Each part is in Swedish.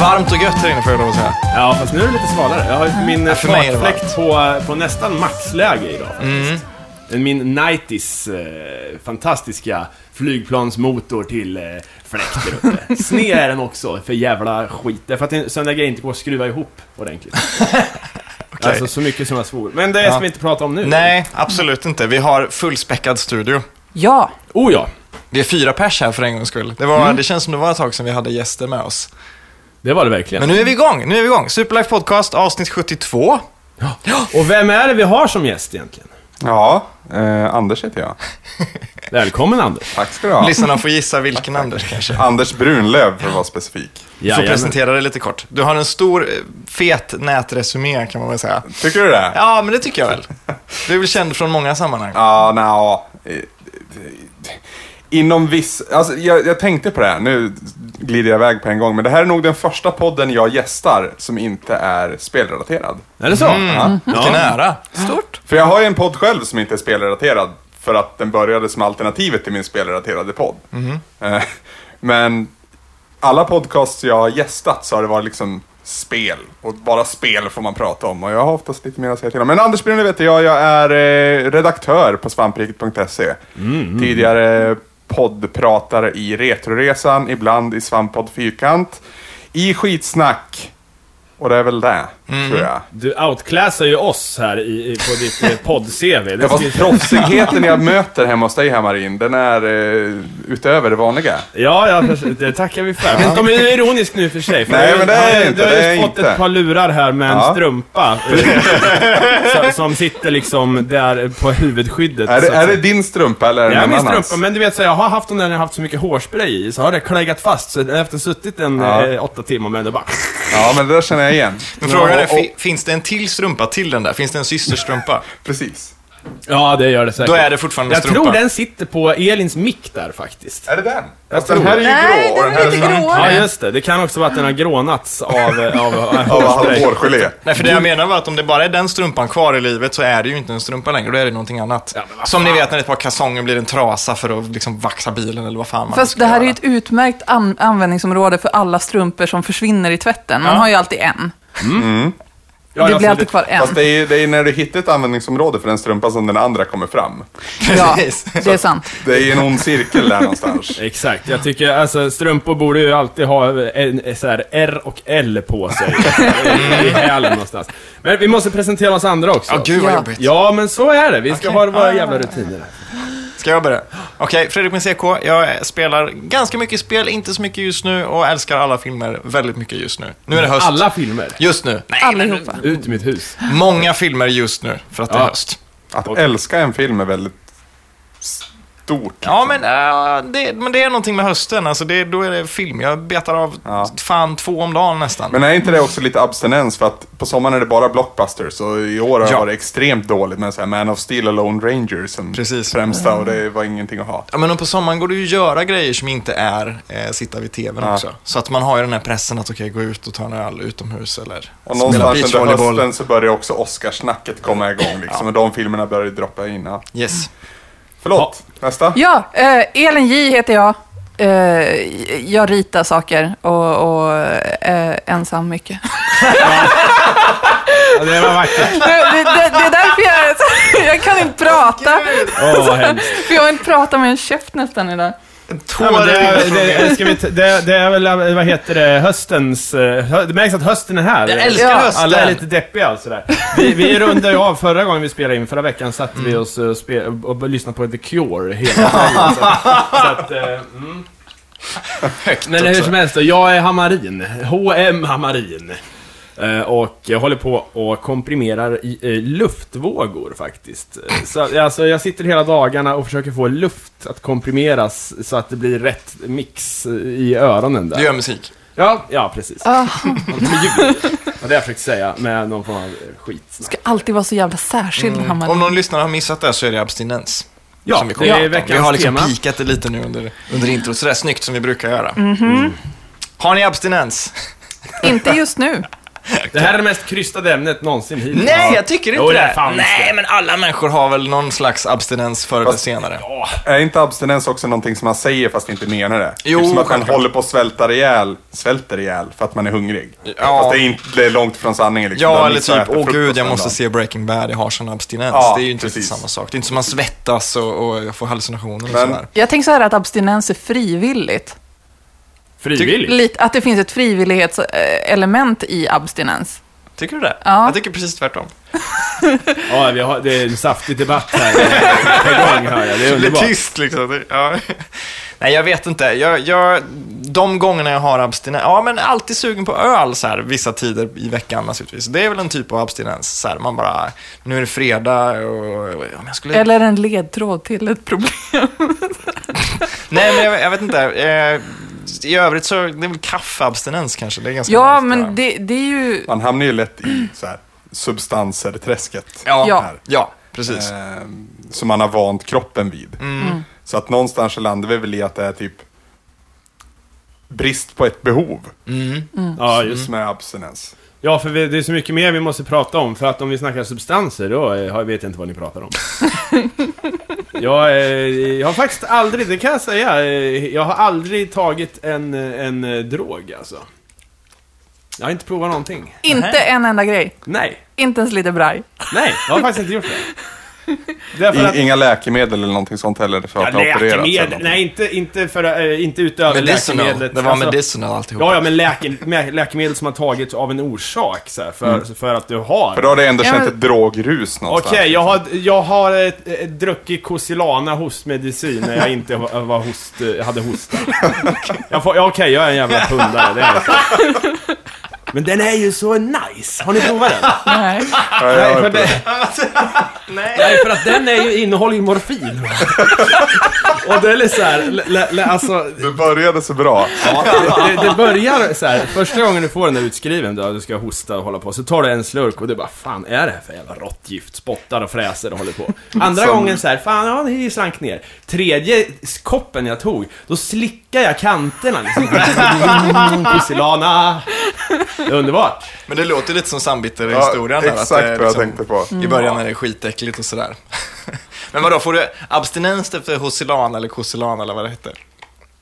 varmt och gött här inne får jag lov att säga. Ja, fast nu är det lite svalare. Jag har min Ja, är fartfläkt på, på nästan maxläge idag faktiskt. Min Nightis eh, fantastiska flygplansmotor till eh, fläkt där uppe. Sned är den också, för jävla skit. Därför att en sån där grej inte går att skruva ihop ordentligt. Alltså så mycket som jag svor. Men det ska Ja. vi inte prata om nu. Nej, absolut inte. Vi har fullspäckad studio. Ja, Oh ja, Vi är fyra pers här för en gångs skull. Det, var, det känns som det var ett tag sedan vi hade gäster med oss. Det var det verkligen. Men nu är vi igång, nu är vi igång. Superlife Podcast, avsnitt 72. Och vem är det vi har som gäst egentligen? Ja, eh, Anders heter jag. Välkommen Anders. Tack ska du ha. Lyssnarna får gissa vilken Anders kanske. Anders Brunlöv för att vara specifik. Får Jajamän. presentera dig lite kort. Du har en stor, eh, fet nätresumé kan man väl säga. Tycker du det? Ja, men det tycker jag väl. Du är väl känd från många sammanhang. Ja, nja. eh, Inom viss... Alltså, jag, jag tänkte på det här, nu glider jag iväg på en gång, men det här är nog den första podden jag gästar som inte är spelrelaterad. Är det så? Mm. Vilken ära. stort. För jag har ju en podd själv som inte är spelrelaterad, för att den började som alternativet till min spelrelaterade podd. Eh, Men alla podcasts jag har gästat så har det varit liksom spel. Och bara spel får man prata om. Och jag har oftast lite mer att säga till om. Men Anders Brunner vet jag, jag är eh, redaktör på svampriket.se. Tidigare poddpratare i Retroresan, ibland i Svamppodd Fyrkant. I Skitsnack. Och det är väl det, tror jag. Du outclassar ju oss här i, i, på ditt eh, podd-CV. Fast proffsigheten jag möter hemma hos dig här Marin, den är eh, utöver det vanliga. Ja, ja, det tackar vi för. Men kom är ironisk nu för sig. För Nej, du- men det är du- inte, Du har ju fått inte. ett par lurar här med en Ja. strumpa. som, som sitter liksom där på huvudskyddet. Är det, är det din strumpa eller är det Ja, någon min annans? strumpa, men du vet så jag har haft den där när jag har haft så mycket hårspray i, så har det kläggat fast. Så efter suttit en Ja. eh, åtta timmar med det bara... Ja, men det där känner jag igen. Men frågan är, Ja, och- fi- finns det en till strumpa till den där? Finns det en systerstrumpa? Precis. Ja, det gör det säkert. Då är det fortfarande Jag strumpa. tror den sitter på Elins mick där faktiskt. Är det den? Jag Alltså, den här är ju Nej, grå och den den är här lite är grå. Ja, just det. Det kan också vara att den har grånats av, av, av, av hårgelé. Nej, för det jag menar var att om det bara är den strumpan kvar i livet så är det ju inte en strumpa längre, då är det någonting annat. Ja, Som ni vet när ett par kalsonger blir en trasa för att liksom vaxa bilen eller vad fan man Fast det här är göra. ju ett utmärkt an- användningsområde för alla strumpor som försvinner i tvätten. Man Ja. har ju alltid en. Ja, det blir så alltid kvar en. Fast det är, det är när du hittar ett användningsområde för den strumpa som den andra kommer fram. Ja, Precis. det är sant. Det är en ond cirkel där någonstans. Exakt, jag tycker alltså strumpor borde ju alltid ha en, en, så här, R och L på sig. I, hälen någonstans. Men vi måste presentera oss andra också. Ja, gud vad Ja. jobbigt. Ja, men så är det. Vi ska Okej. ha våra jävla rutiner. Ska jag börja? Okej, Fredrik med CK. Jag spelar ganska mycket spel, inte så mycket just nu och älskar alla filmer väldigt mycket just nu. Nu är det höst. Alla filmer. Just nu. Nej, Allihopa. Ut i mitt hus. många filmer just nu för att det är Ja. höst. Att älska en film är väldigt stort. Ja, men, äh, det, men det är någonting med hösten. Alltså det, då är det film. Jag betar av Ja. fan två om dagen nästan. Men är inte det också lite abstinens? För att på sommaren är det bara blockbusters och i år har det Ja. varit extremt dåligt med så här Man of Steel och Lone Ranger som Precis. främsta och det var ingenting att ha. Ja, men på sommaren går det ju att göra grejer som inte är eh, sitta vid tvn Ja. också. Så att man har ju den här pressen att okej, gå ut och ta en öl utomhus eller Och spela någonstans under beachvolleyboll. hösten så börjar också Oscarssnacket komma igång liksom, och de filmerna börjar droppa in. Ja. Yes. Förlåt, nästa? Ja, eh, Elin J heter jag. Eh, jag ritar saker och, och eh, ensam mycket. Ja, det var vackert. det, det, det är därför jag, jag kan inte prata. Vad hemskt. För jag har inte pratat med en käft nästan idag. Ja, det, är, det, ska vi ta- det, det är väl, vad heter det, höstens... eh, hö- Det märks att hösten är här. Jag älskar hösten. Alla är lite deppiga och sådär. Vi, vi rundade ju av förra gången vi spelade in, förra veckan satt vi oss och, spe, och lyssnade på The Cure hela tiden. Så, så att, eh, mm. Men hur som helst, jag är Hamarin. H.M. Hamarin. Eh, Och jag håller på och komprimerar i, eh, luftvågor faktiskt. Eh, Så, alltså, jag sitter hela dagarna och försöker få luft att komprimeras så att det blir rätt mix i öronen där. Du gör musik. Ja, ja precis. Ljud. Det har jag försökt säga med någon form av skit. ska alltid vara så jävla särskild, Om Hammarby. någon lyssnare har missat det så är det abstinens. Ja, som vi det är om. veckans Vi har liksom tema. pikat det lite nu under, under introt, sådär snyggt som vi brukar göra. Mhm. Har ni abstinens? Inte just nu. Det här är det mest krystade ämnet någonsin hittills. Nej, jag tycker inte Jo, det det. är fan visst Nej, det. men alla människor har väl någon slags abstinens förr eller senare. Ja, Är inte abstinens också någonting som man säger fast inte menar det? Jo, typ som att man självklart. håller på att svälta ihjäl, svälter ihjäl för att man är hungrig. Ja. Fast det är, inte, det är långt från sanningen liksom. Du Ja, har eller missat att typ, äta åh frukost gud, jag en måste dag. se Breaking Bad, jag har sån abstinens. Ja, det är ju inte riktigt precis. samma sak. Det är inte som man svettas och, och jag får hallucinationer och Men- sådär. Jag tänker så här att abstinens är frivilligt. Frivilligt. Att det finns ett frivillighetselement i abstinens. Tycker du det? Ja. Jag tycker precis tvärtom. Ja, vi har, det är en saftig debatt här på gång hör jag. Det är underbart. tyst liksom. Ja. Nej, jag vet inte. Jag, jag, de gångerna jag har abstinens, ja men alltid sugen på öl så här, vissa tider i veckan naturligtvis. Det är väl en typ av abstinens. Så här, man bara, nu är det fredag och om jag skulle... Eller en ledtråd till ett problem. Nej, men jag, jag vet inte. Eh, I övrigt så, det är väl kaffeabstinens kanske. Det är ganska Ja, vanligt, men det, det är ju... Man hamnar ju lätt i så här, substanser-träsket. Ja, Ja. ja. ja precis. Eh, som man har vant kroppen vid. Mm. Så att någonstans så landar vi väl i att det är typ brist på ett behov Mm. Ja, just som är abstinens. Ja, för vi, det är så mycket mer vi måste prata om. För att om vi snackar substanser, då har- vet jag inte vad ni pratar om. jag, eh, jag har faktiskt aldrig, det kan jag säga, eh, jag har aldrig tagit en, en eh, drog alltså. Jag har inte provat någonting. Inte en enda grej. Nej, Inte ens lite braj. nej, jag har faktiskt inte gjort det. Att, inga läkemedel eller någonting sånt heller för ja, att ha opererats. eller läkemedel, nej inte, inte, för, eh, inte utöver Medicinal. läkemedlet. Det var Alltså, medicinal alltihop. Ja, ja, men läke, läkemedel som har tagits av en orsak så här, för, för att du har. För då har det ändå Ja, känt men- ett drogrus någonstans. Okej, jag har, jag har eh, eh, druckit Cosilana hostmedicin när jag inte var var host, hade hosta. Jag får- ja, Okej, jag är en jävla pundare, det är så. Men den är ju så nice! Har ni provat den? Nej. Ja, Nej, för, det, nej, för att den är ju, innehåller ju morfin. Och det är lite så här, l- l- l- alltså... Du började så bra. Det, det börjar så här. första gången du får den där utskriven då, du ska hosta och hålla på, så tar du en slurk och du bara Fan, är det här för jävla råttgift? Spottar och fräser och håller på. Andra Som- gången så här, fan, ja, det slank ner. Tredje koppen jag tog, då slickar jag kanterna liksom. Pusilana. Det underbart. Men det låter lite som sambitter Ja, historien där. exakt att det vad jag liksom- tänkte på. I början är det skitäckligt och sådär. Men vadå, får du abstinens efter Hosilan eller Kosilan eller vad det heter?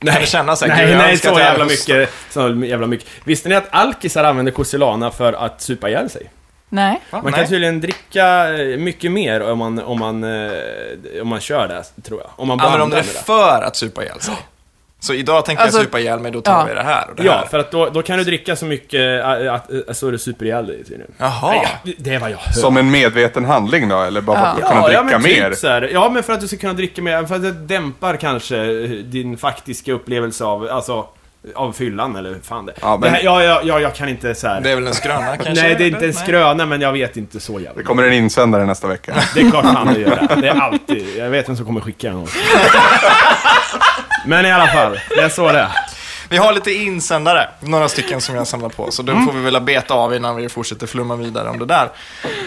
Kan du känna så här, Nej, "Gud, jag nej, så jag jävla mycket. Så jävla mycket. Visste ni att alkisar använder Cosilana för att supa ihjäl sig? Nej. Va? Man Nej. kan tydligen dricka eh, mycket mer om man, om man, eh, om man kör det, tror jag. Om man Använder de det det. för att supa ihjäl sig? Så idag tänker Alltså, jag supa ihjäl mig, då tar ja. vi det här och det Ja, här. för att då, då kan du dricka så mycket äh, att, äh, så är du super ihjäl dig tydligen. Jaha. Nej, det är vad jag hör. Som en medveten handling då, eller bara för att Ja. kunna dricka men mer? Typ så här, ja, men för att du ska kunna dricka mer, för att det dämpar kanske din faktiska upplevelse av, alltså, av fyllan eller fan det. Ja, men- det här, ja, ja, ja, jag kan inte så här. Det är väl en skröna kanske? Nej, det är inte en Nej. skröna, men jag vet inte så jävla Det kommer en insändare nästa vecka. Det är klart han det gör det. Det är alltid. Jag vet vem som kommer skicka den. också. Men i alla fall, det är så det. Vi har lite insändare, några stycken som jag samlar på, så Mm. de får vi väl beta av innan vi fortsätter flumma vidare om det där.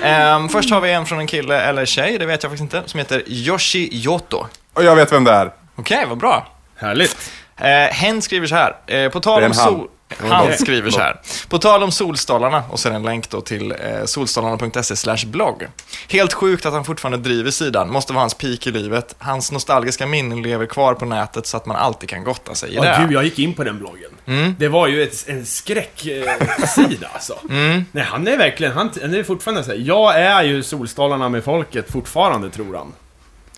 Ehm, först har vi en från en kille eller tjej, det vet jag faktiskt inte, som heter Yoshi Yoto. Och jag vet vem det är. Okej, vad bra. Härligt. Eh, hen skriver så här, eh, på tal om sol... Han skriver så här. På tal om Solstolarna, och sen en länk då till eh, solstolarna.se slash blogg. Helt sjukt att han fortfarande driver sidan, måste vara hans peak i livet. Hans nostalgiska minnen lever kvar på nätet så att man alltid kan gotta sig i Ja, det. gud, jag gick in på den bloggen. Det var ju ett, en skräcksida eh, sida, alltså. Nej, han är verkligen, han, han är fortfarande såhär, jag är ju Solstolarna med folket fortfarande, tror han.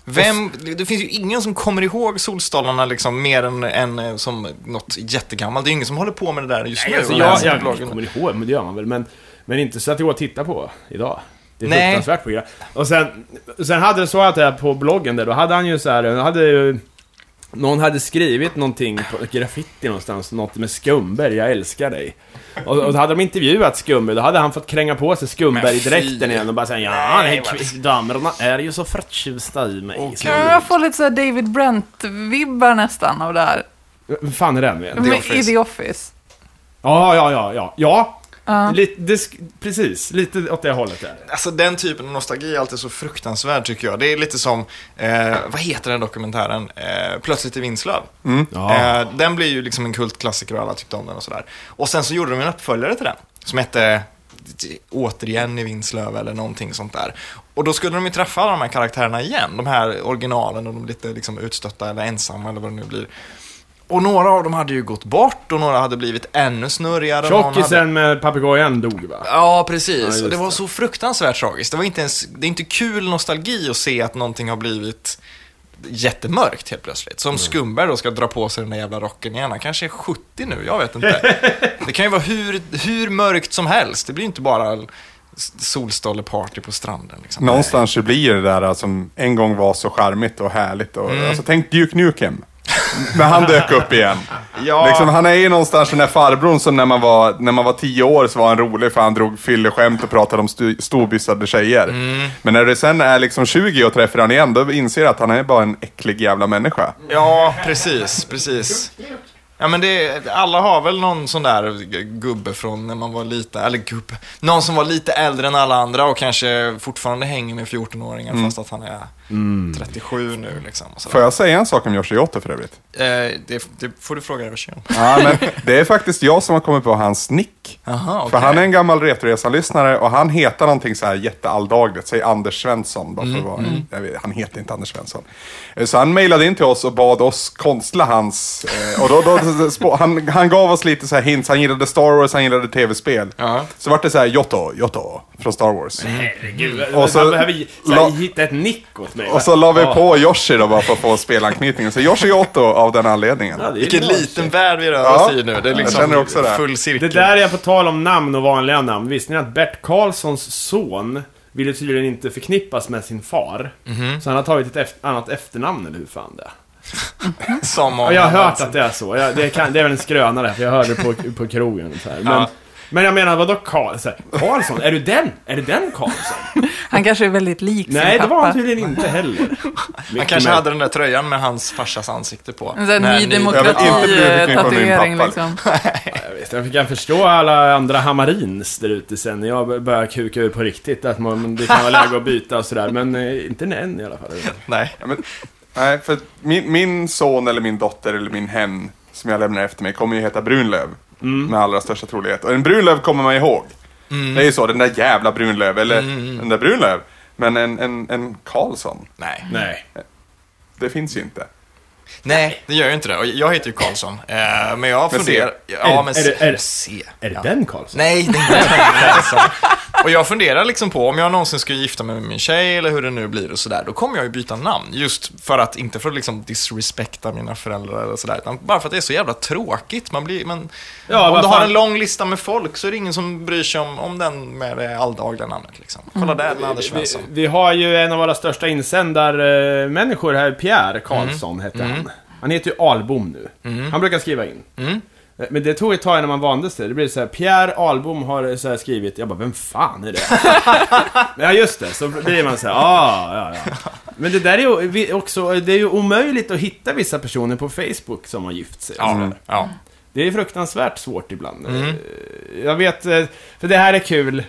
Vem, det finns ju ingen som kommer ihåg Solstolarna liksom mer än, än eh, som något jättegammalt. Det är ju ingen som håller på med det där just nu. Nej, alltså, och jag, jag, bloggen. kommer ihåg, men det gör man väl. Men, men inte så att det går att titta på idag. Det är Nej. fruktansvärt program. Och sen, sen hade det så att det här på bloggen där, då hade han ju så här, han hade ju... Någon hade skrivit någonting på graffiti någonstans, något med Skumberg, jag älskar dig. Och, och då hade de intervjuat Skumberg, då hade han fått kränga på sig Skumberg-dräkten igen och bara säga ja, nej, damerna är ju så förtjusta i mig. Kan jag få lite så här David Brent-vibbar nästan av det här? Vad fan är den med? Men I Office. The Office. Ja, ja, ja, ja. Ja, Ja. lite, det, precis, lite åt det hållet där. Alltså den typen av nostalgi är alltid så fruktansvärd tycker jag. Det är lite som, eh, vad heter den dokumentären? Eh, Plötsligt i Vinslöv. Ja. Eh, den blir ju liksom en kultklassiker och alla tyckte om den och sådär. Och sen så gjorde de en uppföljare till den, som hette återigen i Vinslöv eller någonting sånt där. Och då skulle de ju träffa alla de här karaktärerna igen, de här originalen och de lite liksom utstötta eller ensamma eller vad det nu blir. Och några av dem hade ju gått bort och några hade blivit ännu snurrigare. Någon hade... Tjockisen med papegojan dog va? Ja, Ja, precis. just och det var det. så fruktansvärt tragiskt. Det, var inte ens, det är inte kul nostalgi att se att någonting har blivit jättemörkt helt plötsligt. Som Skumberg då ska dra på sig den där jävla rocken igen. Han kanske är 70 nu, jag vet inte. Det kan ju vara hur, hur mörkt som helst. Det blir inte bara solstolleparty på stranden. Liksom. Någonstans så blir det där som en gång var så charmigt och härligt. Och, Mm. alltså, tänk Duke Nukem. När han dök upp igen. Ja. Liksom, han är ju någonstans den där farbrorn som när man, var, när man var tio år så var han rolig för han drog fylleskämt och pratade om storbyssade tjejer. Mm. Men när du sen är liksom 20 och träffar han igen, då inser du att han är bara en äcklig jävla människa. Ja, precis, precis. Ja, men det, alla har väl någon sån där gubbe från när man var lite, eller gubbe, någon som var lite äldre än alla andra och kanske fortfarande hänger med 14-åringar fast att han är 37 nu liksom. Och. Får jag säga en sak om Yoshi för övrigt? Eh, det, det får du fråga Evershy om. Ja, men det är faktiskt jag som har kommit på hans nick. Jaha, okej. För han är en gammal Retroresan-lyssnare och han heter någonting så här jättealldagligt. Säg Anders Svensson. Bara för att vara, jag vet, han heter inte Anders Svensson. Eh, Så han mejlade in till oss och bad oss konstla hans... Eh, och då, då, han, han gav oss lite så här hints. Han gillade Star Wars, han gillade tv-spel. Ja. Så vart det så här Jotto, Jotto från Star Wars. Herregud, Och så- han behöver så här, la- hitta ett nick åt mig. Och så la vi på Yoshi då bara för att få spelanknytningen. Så Yoshi Jotto av den anledningen. Ja, Vilken liten värld vi rör Ja, oss i nu. Det är liksom också det. full cirkel. Det där är på tal om namn och vanliga namn. Visste ni att Bert Karlssons son ville tydligen inte förknippas med sin far? Mhm. Så han har tagit ett eft- annat efternamn, eller hur fan det är. Som om Och jag har hört alltså- att det är så. Jag, det, kan, det är väl en skröna det, för jag hörde det på, på krogen. Så här. Men, Ja. Men jag menar, vadå Karl, så här, Karlsson? Är du den? Är det den Karlsson? Han kanske är väldigt lik sin Nej, det pappa. var han tydligen inte heller. Han kanske hade den där tröjan med hans farsas ansikte på. En sån ny demokrati-tatuering pappa. liksom. Jag, vet, jag kan förstå alla andra hamarins där ute sen när jag börjar kuka ur på riktigt. Att man, det kan vara läge att byta och sådär. Men eh, inte än i alla fall. Nej. Ja, men, nej, för min, min son eller min dotter eller min hen som jag lämnar efter mig kommer ju heta Brunlöv. Med allra största trolighet. Och en Brunlöv kommer man ihåg. Det är ju så, den där jävla Brunlöv, eller den där Brunlöv. Men en, en, en Karlsson, Nej. Nej. det finns ju inte. Nej, det gör ju inte det. Och jag heter ju Karlsson. Eh, men jag funderar... Ja, Är- men är det- är det- C. Är det den Karlsson? Nej, det är inte den Karlsson. Och jag funderar liksom på om jag någonsin skulle gifta mig med min tjej eller hur det nu blir och sådär. Då kommer jag ju byta namn. Just för att, inte för att liksom disrespekta mina föräldrar eller sådär. Utan bara för att det är så jävla tråkigt. Man blir, men, Ja, om du har en lång lista med folk så är det ingen som bryr sig om, om den med det alldagliga namnet. Liksom. Kolla där med Anders Vi, Svensson. vi har ju en av våra största insändarmänniskor här, Pierre Karlsson hette han. Han heter ju Albom nu. Han brukar skriva in. Mm. Eh, Men det tog ett tag innan man vande sig. Det blev så här, Pierre Albom har så skrivit. Jag bara, vem fan är det? ja, just det. Så blir man så här, ah, ja, ja. Men det där är ju också, det är ju omöjligt att hitta vissa personer på Facebook som har gift sig. Ja, ja. Det är fruktansvärt svårt ibland. Eh, Jag vet, eh, för det här är kul.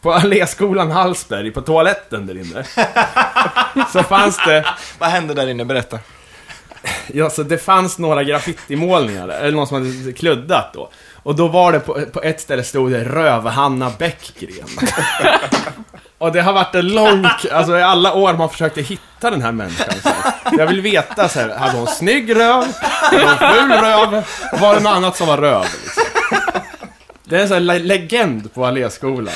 På Alléskolan Hallsberg, på toaletten där inne. så fanns det, Vad hände där inne? Berätta ja så det fanns några graffitimålningar där, eller någon som hade kluddat då. Och då var det på, på ett ställe stod det Röv-Hanna Bäckgren. Och det har varit en lång, alltså i alla år man försökte hitta den här människan. Så. Jag vill veta så här, hade hon snygg röv? Hade hon ful röv? Var det något annat som var röv? Liksom? Det är en sån här legend på Alléskolan.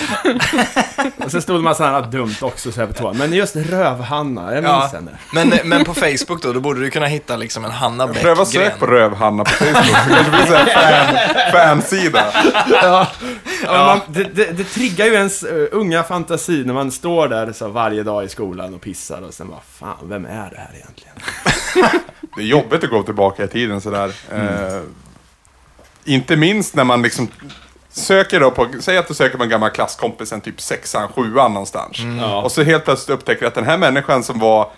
Och så stod det massa annat dumt också så här på toan. Men just Röv-Hanna, jag minns Ja, henne. men, men på Facebook då, då borde du kunna hitta liksom en Hanna Bäckgren. Pröva sök på Rövhanna på Facebook, så kanske det blir så här fan, fansida. Ja, man, det, det, det triggar ju ens uh, unga fantasi när man står där så varje dag i skolan och pissar och sen bara Fan, vem är det här egentligen? Det är jobbigt att gå tillbaka i tiden sådär. Eh, inte minst när man liksom söker då på, säg att du söker på en gammal klasskompis, en typ sexan, sjuan någonstans. Ja. Och så helt plötsligt upptäcker du att den här människan som var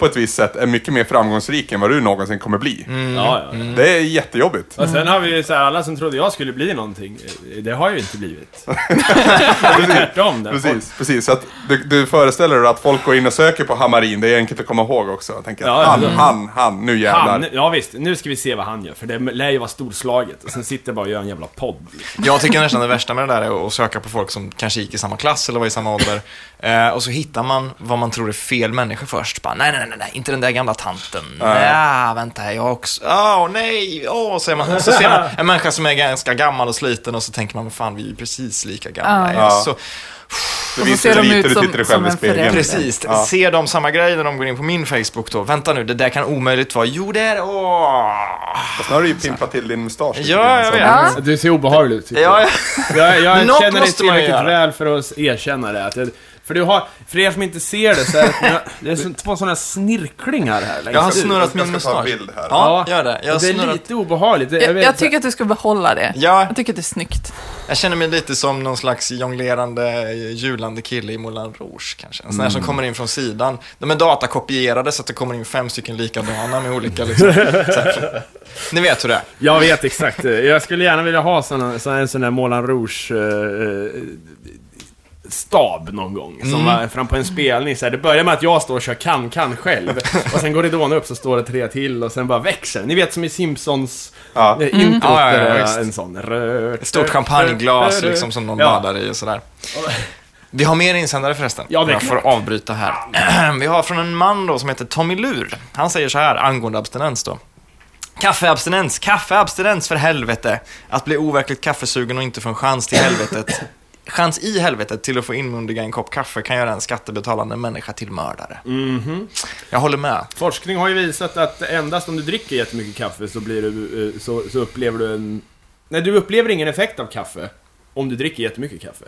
på ett visst sätt är mycket mer framgångsrik än vad du någonsin kommer bli. Mm. Ja, ja. Det är jättejobbigt. Och sen har vi ju så här, alla som trodde jag skulle bli någonting. eh, Det har jag ju inte blivit. Tvärtom. Där. Precis, precis. Så att du, du föreställer dig att folk går in och söker på Hamarin, det är enkelt att komma ihåg också. Jag tänker, Ja, han, han, han, nu jävlar. Han, ja visst, nu ska vi se vad han gör, för det lär ju vara storslaget. Och sen sitter bara och gör en jävla podd. Liksom. Jag tycker nästan det värsta med det där är att söka på folk som kanske gick i samma klass eller var i samma ålder. Eh, och så hittar man vad man tror är fel människa först. Bara, nej, nej, nej, nej, inte den där gamla tanten. Nej, vänta, jag också. Åh, nej, åh, säger man. Så ser man en människa som är ganska gammal och sliten och så tänker man, men fan, vi är ju precis lika gamla. Ja. Ja. Så, Det Och så ser de ut som- som en förälder. Precis. Ja. Ser de samma grej när de går in på min Facebook då? Vänta nu, det där kan omöjligt vara. Jo, det är det. Åh. Fast nu har du ju pimpat till din mustasch. Ja, jag så- vet. Ja. Du ser obehaglig ut, Ja, jag. ja. Jag, jag känner dig tillräckligt väl för att erkänna det. Att jag, för du har, för er som inte ser det så är det, det är två sådana snirklingar här längst Jag har ut. snurrat min Jag ska ta en mustasch. bild här. Ja, gör det. Jag har det är snurrat. lite obehagligt. Jag, Jag, vet, jag tycker att du ska behålla det. Ja. Jag tycker att det är snyggt. Jag känner mig lite som någon slags jonglerande, julande kille i Moulin Rouge kanske. En sån här som kommer in från sidan. De är datakopierade så att det kommer in fem stycken likadana med olika liksom. här. Ni vet hur det är. Jag vet exakt. Jag skulle gärna vilja ha såna, såna, en sån där Moulin Rouge eh, stab någon gång. Som Mm. var fram på en spelning. Så här, det börjar med att jag står och kör kan-kan själv. och sen går ridån upp så står det tre till och sen bara växer. Ni vet som i Simpsons Ja. eh, introt. Ja, ja, ja, en sån rört, Ett stort champagneglas liksom som någon badar i och sådär. Vi har mer insändare förresten. Ja, det är jag får avbryta här. Vi har från en man då som heter Tommy Lur. Han säger så här angående abstinens då. Kaffeabstinens, kaffeabstinens för helvete. Att bli overkligt kaffesugen och inte få en chans till helvetet. Chans i helvetet till att få inmundiga en kopp kaffe kan göra en skattebetalande människa till mördare. Mhm. Jag håller med. Forskning har ju visat att endast om du dricker jättemycket kaffe så, blir du, eh, så, så upplever du en... Nej, du upplever ingen effekt av kaffe om du dricker jättemycket kaffe.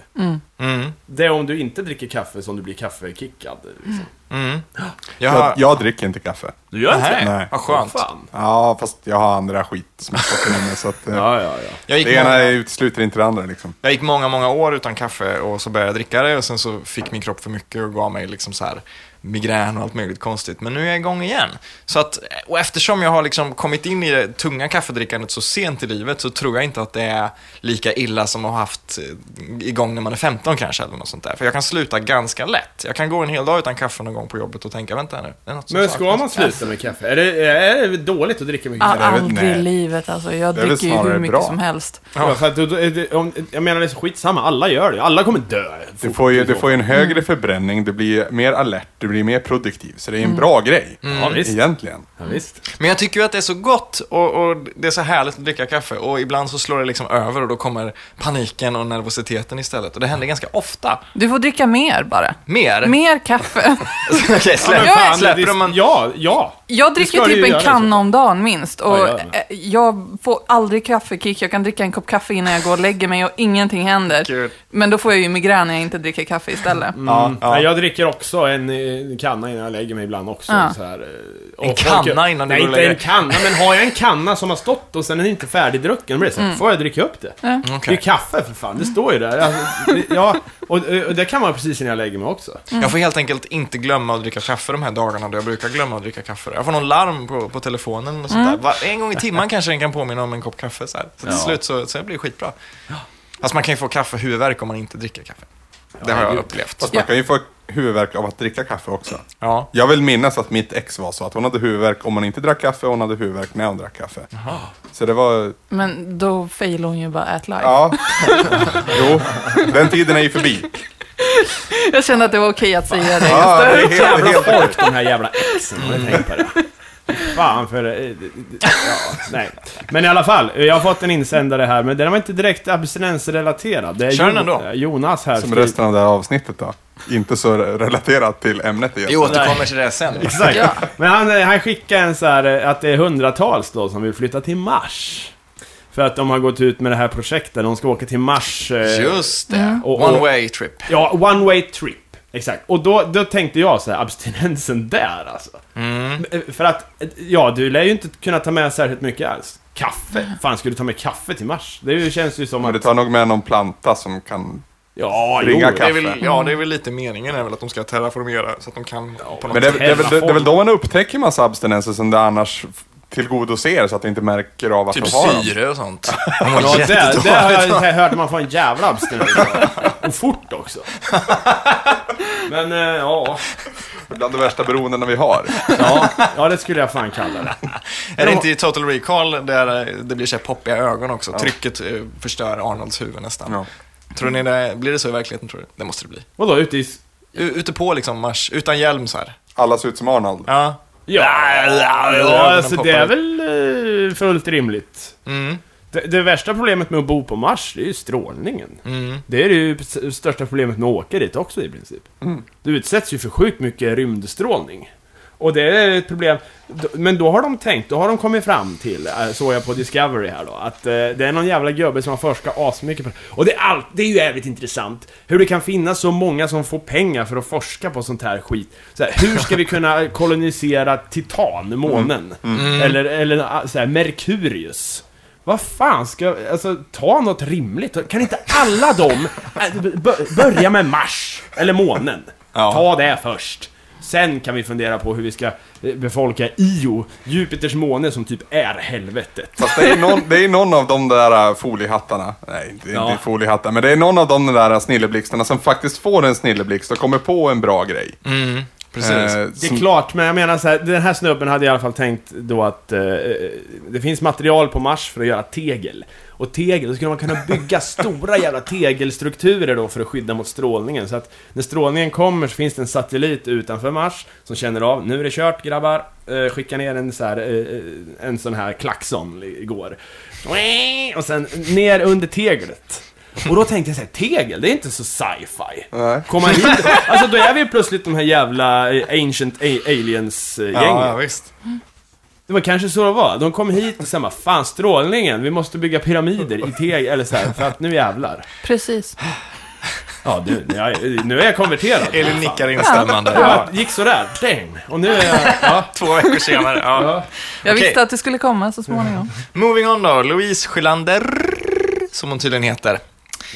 Mm. Det är om du inte dricker kaffe som du blir kaffekickad. Liksom. Mm. Jag Jag, har... jag dricker inte kaffe. Du gör inte Nej, det? Nej. Vad skönt. Fan. Ja, fast jag har andra skitsmaker i mig, så att... eh, Ja, ja, ja. Jag gick Det ena många- utesluter inte det andra liksom. Jag gick många, många år utan kaffe och så började jag dricka det och sen så fick min kropp för mycket och gav mig liksom så här migrän och allt möjligt konstigt. Men nu är jag igång igen. Så att, och eftersom jag har liksom kommit in i det tunga kaffedrickandet så sent i livet så tror jag inte att det är lika illa som att ha haft eh, igång när man är 15 kanske eller något sånt där. För jag kan sluta ganska lätt. Jag kan gå en hel dag utan kaffe någon gång på jobbet och tänka, vänta nu, det är något som Men ska saknas." man sluta med kaffe? Är det, är det dåligt att dricka mycket All, kaffe? aldrig i livet alltså. Jag dricker ju hur mycket bra. som helst. Ja, är det- om, jag menar det är så skitsamma, alla gör det. Alla kommer dö. Du får ju, du får ju en högre förbränning, du blir mer alert, du blir mer produktiv. Så det är en bra grej. Ja, visst. Egentligen. Ja, visst. Men jag tycker ju att det är så gott och, och det är så härligt att dricka kaffe och ibland så slår det liksom över och då kommer paniken och nervositeten istället. Och det händer ganska ofta. Du får dricka mer bara. Mer? Mer kaffe. Okej, släpp, Ja, men släpper de en... Ja, ja. Jag dricker typ en kanna om dagen minst. Och Ja, jag eh, jag får aldrig kaffekick. Jag kan dricka en kopp kaffe innan jag går och lägger mig och ingenting händer. Kul. Men då får jag ju migrän när jag inte dricker kaffe istället. Ja, ja. Nej, jag dricker också en, eh, kanna innan jag lägger mig ibland också. Ja. Så här, eh, En och kanna folk- innan du Nej, inte en kanna, men har jag en kanna som har stått och sen är den inte färdigdrucken, då blir det så här, får jag dricka upp det? Det Okej. är kaffe för fan, det står ju där. Alltså, det, ja, och, och det kan man precis innan jag lägger mig också. Jag får helt enkelt inte glömma att dricka kaffe de här dagarna då jag brukar glömma att dricka kaffe. Jag får någon larm på, på telefonen och sånt där. Va- En gång i timmen kanske den kan påminna om en kopp kaffe. Så, här. så till Ja. slut så, så det blir skitbra. Fast man kan ju få kaffehuvudvärk om man inte dricker kaffe. Det har jag upplevt. Fast man kan ju få huvudvärk av att dricka kaffe också. Ja. Jag vill minnas att mitt ex var så att hon hade huvudvärk om hon inte drack kaffe och hon hade huvudvärk när hon drack kaffe. Så det var, Men då failar hon ju bara at life. ja. jo, den tiden är ju förbi. Jag kände att det var okej att säga det. Ja, det är helt, Jävla helt, folk, de här jävla exen. Har du tänkt på det? Fan för... eh, Ja, nej. Men i alla fall, jag har fått en insändare här, men den var inte direkt abstinensrelaterad. Det är Kör den Jo- ändå. Jonas här. som resten av det här avsnittet då. Inte så relaterat till ämnet Vi egentligen. återkommer till det sen. Exakt. Ja. Men han, eh, han skickar en så här eh, att det är hundratals då som vill flytta till Mars. För att de har gått ut med det här projektet, de ska åka till Mars. eh, Just det. Och- och- One way trip. Ja, one way trip. Exakt. Och då, då tänkte jag så här, abstinensen där alltså. Mm. Eh, För att, eh, ja, du lär ju inte kunna ta med särskilt mycket alls. Kaffe? Fan, ska du ta med kaffe till Mars? Det känns ju som Men att... du tar nog med någon planta som kan Ja, jo. Det är väl, Kaffe. ja, det är väl lite meningen är väl att de ska terraformera så att de kan på något Men det, det, är väl, det, är väl då man upptäcker massa abstinenser som det annars tillgodoser så att det inte märker av att Typ de har dem. syre och sånt. Ja, det, det har jag hört man får en jävla abstinens. Och fort också. Men, eh, ja. Bland de värsta beroendena vi har. ja. Ja, det skulle jag fan kalla det. Är det inte i Total Recall där det blir så här poppiga ögon också? Trycket eh, förstör Arnolds huvud nästan. Ja. Tror ni det, blir det så i verkligheten tror du? Det måste det bli. Vadå, ute i... U- ute på liksom Mars, utan hjälm så här. Alla ser ut som Arnold. Ja. Ja, ja, ögonen alltså det är väl eh, fullt rimligt. Mm. Det, det värsta problemet med att bo på Mars, det är ju strålningen. Mm. Det är ju det största problemet med att åka dit också i princip. Du utsätts ju för sjukt mycket rymdstrålning. Och det är ett problem. Men då har de tänkt, då har de kommit fram till, eh, såg jag på Discovery här då, att eh, det är någon jävla gubbe som har forskat asmycket på det. Och det är, allt, det är ju jävligt intressant. Hur det kan finnas så många som får pengar för att forska på sånt här skit. Så här, hur ska vi kunna kolonisera Titan, månen? Eller, eller ah, så här, Merkurius? Vad fan ska, alltså ta något rimligt. Kan inte alla de äh, bö- börja med Mars? Eller månen? Ja. Ta det först. Sen kan vi fundera på hur vi ska eh, befolka Io, Jupiters måne som typ är helvetet. Fast det är, någon, det är någon av de där äh, foliehattarna, nej det är Ja. inte foliehattar, men det är någon av de där snilleblixtarna som faktiskt får en snilleblixt och kommer på en bra grej. Mm. Precis. Eh, Det är som- klart, men jag menar så här, den här snubben hade i alla fall tänkt då att eh, det finns material på Mars för att göra tegel. Och tegel, då skulle man kunna bygga stora jävla tegelstrukturer då för att skydda mot strålningen. Så att när strålningen kommer så finns det en satellit utanför Mars som känner av, nu är det kört grabbar. Eh, skicka ner en, så här, eh, en sån här klaxon igår. Och sen ner under teglet. Och då tänkte jag såhär, tegel, det är inte så sci-fi. Komma hit, alltså då är vi plötsligt de här jävla eh, Ancient A- Aliens-gänget. ja, ja, visst. Det var kanske så det var. De kom hit och sen bara, fan strålningen, vi måste bygga pyramider i tegel, eller så här, för att nu jävlar. Precis. Ja du, jag, nu är jag konverterad. Elin nickar instämmande. Ja, gick sådär, däng. Och nu är jag, ja. Två veckor senare. Ja. ja. Jag Okej. visste att det skulle komma så småningom. Moving on då. Louise Skylander, som hon tydligen heter.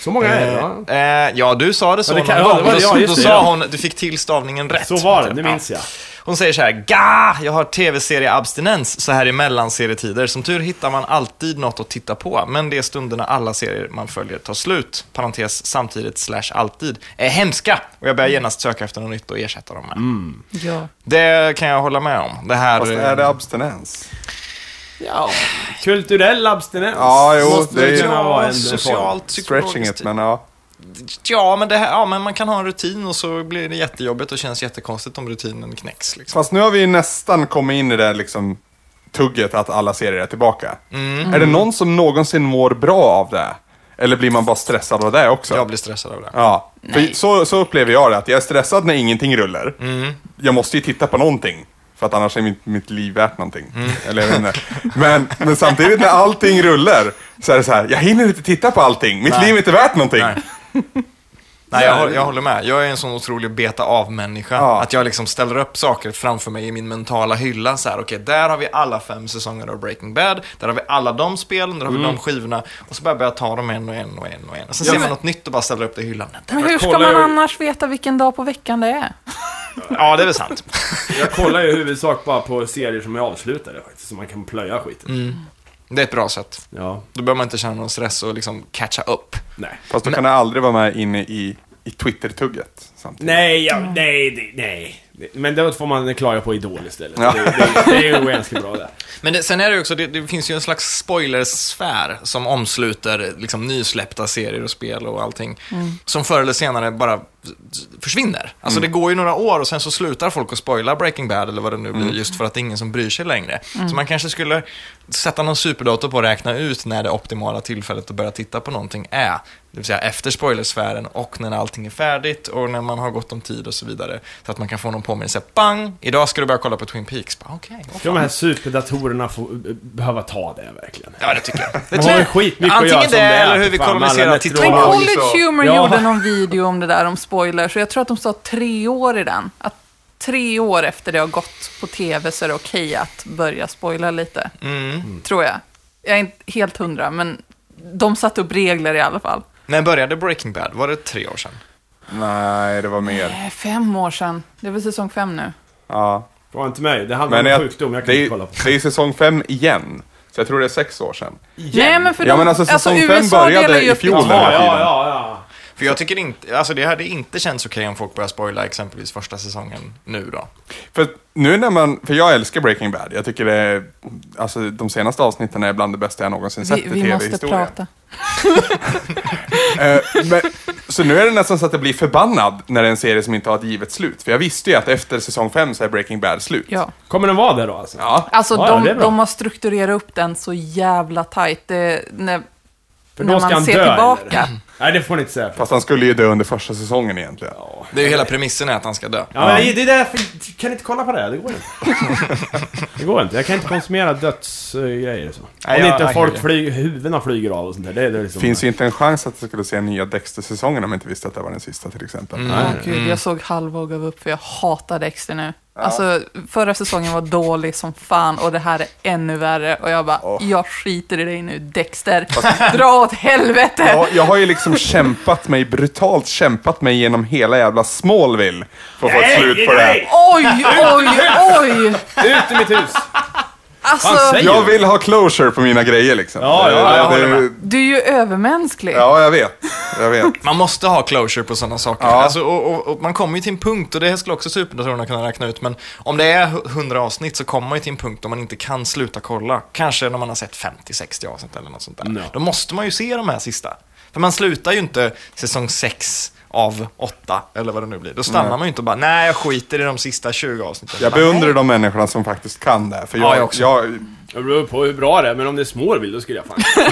Så många är det, ja. Eh, ja, du sa det så Ja, det kan- någon ja, det gång. Då, ja, då det, sa hon, du fick till stavningen rätt. Så var det, nu Ja. minns jag. Hon säger så här, ga, jag har tv-serie-abstinens så här i mellanserietider. Som tur hittar man alltid något att titta på, men det är stunderna alla serier man följer tar slut, parentes samtidigt slash alltid, är hemska. Och jag börjar genast söka efter något nytt att ersätta dem med. Mm. Ja. Det kan jag hålla med om. Det här... Fast är det abstinens? Ja. Kulturell abstinens. Ja, jo, Måste det kunna vara en, socialt, Stretching psykologiskt. it, men ja. Ja, men, det här, ja, men man kan ha en rutin och så blir det jättejobbigt och känns jättekonstigt om rutinen knäcks. Liksom. Fast nu har vi nästan kommit in i det liksom tugget att alla serier är tillbaka. Mm. Är det någon som någonsin mår bra av det? Eller blir man bara stressad av det också? Jag blir stressad av det. Ja, så, så upplever jag det. Att jag är stressad när ingenting rullar. Mm. Jag måste ju titta på någonting. För att annars är mitt, mitt liv värt någonting. Mm. Eller jag vet inte. Men, men samtidigt när allting rullar så är det så här, jag hinner inte titta på allting. Mitt Nej. liv är inte värt någonting. Nej. Nej, jag, håller- jag håller med. Jag är en sån otrolig beta av-människa. Ja. Att jag liksom ställer upp saker framför mig i min mentala hylla. Så här, okej, där har vi alla fem säsonger av Breaking Bad. Där har vi alla de spelen, där har vi Mm. de skivorna. Och så börjar jag ta dem en och en och en och en. Och sen Ja, ser man något nytt och bara ställer upp det i hyllan. Men hur ska man ju- annars veta vilken dag på veckan det är? Ja, det är väl sant. Jag kollar ju i huvudsak bara på serier som är avslutade faktiskt, så man kan plöja skiten. Mm. Det är ett bra sätt. Ja, Då behöver man inte känna någon stress och liksom catcha upp. nej. Fast då kan jag aldrig vara med inne i, i Twitter-tugget. Samtidigt. Nej, ja, nej, nej. Men det får man klaga på Idol istället. Ja. Det, det, det är ju ganska bra det. Men det, sen är det ju också, det, det finns ju en slags spoilersfär som omsluter liksom nysläppta serier och spel och allting. Som förr eller senare bara försvinner. Alltså det går ju några år och sen så slutar folk att spoila Breaking Bad eller vad det nu blir, just för att det är ingen som bryr sig längre. Så man kanske skulle sätta någon superdator på att räkna ut när det optimala tillfället att börja titta på någonting är. Det vill säga efter spoilersfären och när allting är färdigt och när man har gott om tid och så vidare. Så att man kan få någon påminnelse. Bang! Idag ska du börja kolla på Twin Peaks. Okej, Ska de här superdatorerna få, behöva ta det verkligen? Ja, det tycker jag. Det De har ju skitmycket att göra Antingen det, det eller hur vi koloniserar Titan. Men College Humor Ja. gjorde någon video om det där om spoilers, och jag tror att de sa tre år i den. Att tre år efter det har gått på tv så är det okej att börja spoila lite. Mm. Tror jag. Jag är inte helt hundra, men de satte upp regler i alla fall. När började Breaking Bad? Var det tre år sedan? Nej, det var mer. Eh, Fem år sedan. Det är väl säsong fem nu. Ja. Fråga inte mig, det handlar Men om jag, sjukdom, jag kan det, inte kolla är, på. det är säsong fem igen. Så jag tror det är sex år sedan. Nej, men för Ja, de, men alltså, säsong fem USA började i fjol. Jaha, ja, ja, ja. För jag tycker inte, alltså det hade inte känts okej om folk börjar spoila exempelvis första säsongen nu då. För nu när man, för jag älskar Breaking Bad. Jag tycker det är, alltså de senaste avsnitten är bland det bästa jag någonsin sett Vi, i vi måste tv-historien. prata. Eh, men, så nu är det nästan så att jag blir förbannad när det är en serie som inte har ett givet slut. För jag visste ju att efter säsong fem så är Breaking Bad slut. Ja. Kommer den vara där då alltså? Ja. Alltså, Ja, det de, de har strukturerat upp den så jävla tajt. Det, när, För när då ska man han ser dö, tillbaka. eller? Nej, det får ni inte säga. Fast han skulle ju dö under första säsongen egentligen. Det är ju hela premissen är att han ska dö. Ja, men det är därför, kan ni inte kolla på det? Det går inte. det går inte. Jag kan inte konsumera dödsgrejer och så. Om Nej, jag- inte jag folk kan- flyger, huvudena flyger av och sånt där. Det är det liksom... Finns ju inte en chans att jag skulle se nya Dexter-säsongen om jag inte visste att det var den sista till exempel. Mm. Åh, Gud, jag såg halva och gav upp för jag hatar Dexter nu. Alltså, förra säsongen var dålig som fan och det här är ännu värre. Och jag bara, Åh. jag skiter i dig nu, Dexter. Dra åt helvete! Ja, jag har ju liksom kämpat mig, brutalt kämpat mig genom hela jävla Smallville för att få ett slut på det här. Oj, oj, oj! Ut ur mitt hus! Alltså, Jag vill ha closure på mina grejer liksom. Ja, ja, Det- jag håller med. du är ju övermänsklig. Ja, jag vet. Jag vet. Man måste ha closure på sådana saker. Ja. Alltså, och, och, och man kommer ju till en punkt, och det skulle också superdatorerna kunna räkna ut, men om det är 100 avsnitt så kommer man ju till en punkt då man inte kan sluta kolla. Kanske när man har sett 50-60 avsnitt eller något sånt där. Ja. Då måste man ju se de här sista. För man slutar ju inte säsong 6 av 8, eller vad det nu blir. Då stannar Nej. man ju inte och bara, nej jag skiter i de sista 20 avsnitten. Jag beundrar de människorna som faktiskt kan det. För Ja, jag, jag också. jag, Det beror på hur bra det är, men om det är Smallville då skulle jag fan...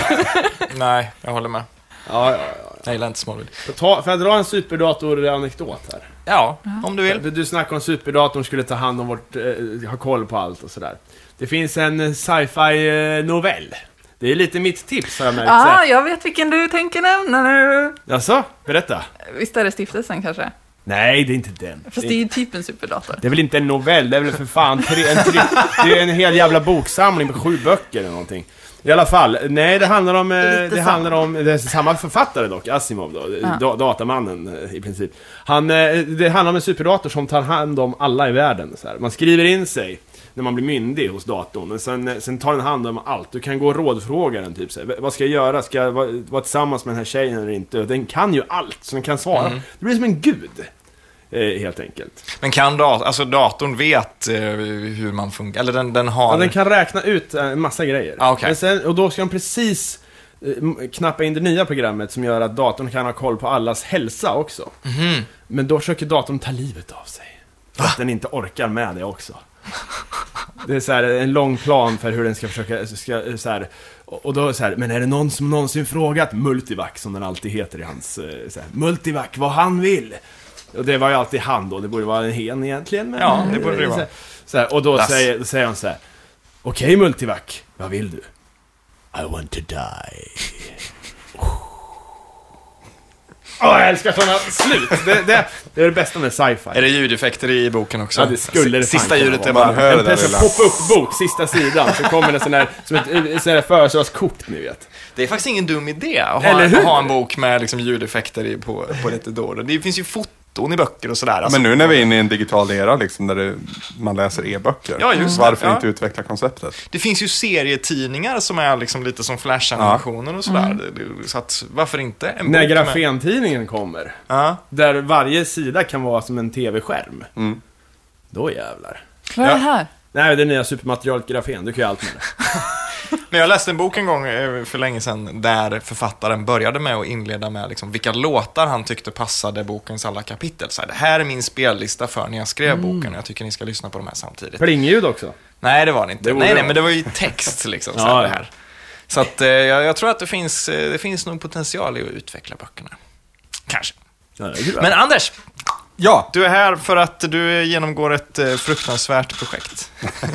Nej, jag håller med. Ja, ja, ja. Jag gillar inte Smallville. Får ta- Får jag dra en superdator-anekdot här? Ja, om du vill. Du, du snackade om superdatorn skulle ta hand om vårt, eh, ha koll på allt och sådär. Det finns en eh, sci-fi eh, novell. Det är lite mitt tips har jag märkt. Ah, Ah. jag vet vilken du tänker nämna nu. Jaså? Berätta. Visst är det stiftelsen kanske? Nej, det är inte den. Fast det är ju typ en superdator. Det är väl inte en novell, det är väl för fan tre, en tre, Det är en hel jävla boksamling med sju böcker eller någonting. I alla fall, nej det handlar om... eh, Lite Det handlar om... Det är samma författare dock, Asimov då. Ja. Da, datamannen eh, i princip. Han, eh, det handlar om en superdator som tar hand om alla i världen. Så här. Man skriver in sig när man blir myndig hos datorn. Och sen, eh, sen tar den hand om allt. Du kan gå och rådfråga den typ så här, Vad ska jag göra? Ska jag vara, vara tillsammans med den här tjejen eller inte? Och den kan ju allt, så den kan svara. Mm. Det blir som en gud. Eh, helt enkelt. Men kan dat alltså datorn vet eh, hur man funkar? Eller den, den har... Ja, den kan räkna ut en massa grejer. Ah. Men sen, och då ska de precis knappa in det nya programmet som gör att datorn kan ha koll på allas hälsa också. Mhm. Men då försöker datorn ta livet av sig. För att den inte orkar med det också. Det är så här, en lång plan för hur den ska försöka, ska, så här, och då så här, men är det någon som någonsin frågat Multivac, som den alltid heter i hans, eh, så här, Multivac, vad han vill? Och det var ju alltid han då, det borde vara en hen egentligen. Men, Ja, det borde det vara. Så här, och då säger, då säger han så här, okej Multivac, vad vill du? I want to die. Åh, jag älskar sådana slut! Det, det, det är det bästa med sci-fi. Är det ljudeffekter i boken också? Ja, det skulle det Sista ljudet är vara. Man hör det En där lilla... pop-up-bok, sista sidan, så kommer det sån där, som ett, sån födelsedagskort, ni vet. Det är faktiskt ingen dum idé att Eller ha, hur? ha en bok med liksom ljudeffekter i, på, på lite då och då. Det finns ju foton i böcker och sådär. Alltså, Men nu när vi är inne i en digital era liksom, där det, man läser e-böcker. Ja, just det. Varför Ja. inte utveckla konceptet? Det finns ju serietidningar som är liksom lite som flash-animationer och sådär. Det- Så att, varför inte? En När bok med- grafentidningen kommer, Ja. där varje sida kan vara som en tv-skärm. Mm. Då jävlar. Vad är det här? Nej, det nya supermaterialet grafen, du kan ju allt med det. Men jag läste en bok en gång eh, för länge sedan där författaren började med att inleda med liksom vilka låtar han tyckte passade bokens alla kapitel. Så här, det här är min spellista för när jag skrev Mm. boken och jag tycker ni ska lyssna på de här samtidigt. Plingljud också. Nej, det var det inte. Det nej, det nej, men det var ju text liksom. Så, här, ja. det här. så att eh, jag, jag tror att det finns, eh, det finns nog potential i att utveckla böckerna. Kanske. Men Anders, Ja, du är här för att du genomgår ett eh, fruktansvärt projekt.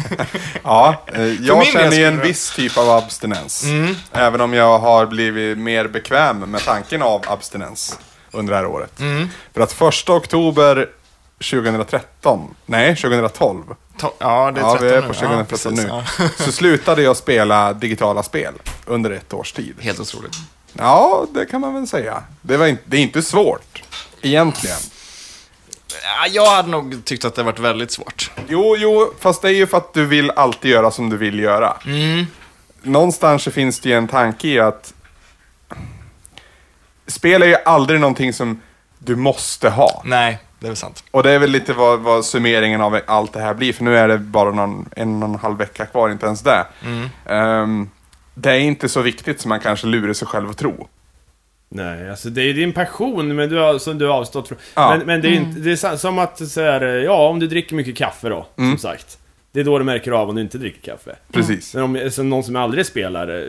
ja eh, jag känner ju en viss typ av abstinens. Mm. Även om jag har blivit mer bekväm med tanken av abstinens under det här året. Mm. För att första oktober 2013, nej 2012, Ta, ja, det är ja 13 vi är nu. på 2013 precis, nu, ja. så slutade jag spela digitala spel under ett års tid. Helt otroligt. Ja, det kan man väl säga. Det, var inte, det är inte svårt, egentligen. Ja, jag hade nog tyckt att det varit väldigt svårt. Jo, jo, fast det är ju för att du vill alltid göra som du vill göra. Någonstans så finns det ju en tanke i att spel är ju aldrig någonting som du måste ha. Nej, det är väl sant. Och det är väl lite vad, vad summeringen av allt det här blir, för nu är det bara någon, en och en halv vecka kvar, inte ens det. Ehm, det är inte så viktigt som man kanske lurar sig själv att tro. Nej, alltså det är din passion men du har, som du har avstått från. Ja. Men, men det är inte, det är som att så här, ja om du dricker mycket kaffe då, som sagt. Det är då du märker av om du inte dricker kaffe. Precis. Men om så någon som aldrig spelar eh,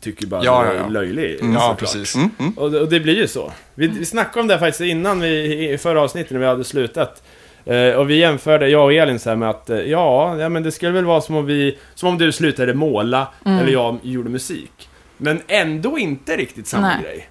tycker bara Ja, du ja, är ja. löjlig. Ja, såklart. precis. Och, det- och det blir ju så. Vi, vi snackade om det faktiskt innan vi, i förra avsnittet när vi hade slutat. Eh, och vi jämförde, jag och Elin, så här med att eh, ja, ja, men det skulle väl vara som om vi, som om du slutade måla, eller jag gjorde musik. Men ändå inte riktigt samma Nej. grej.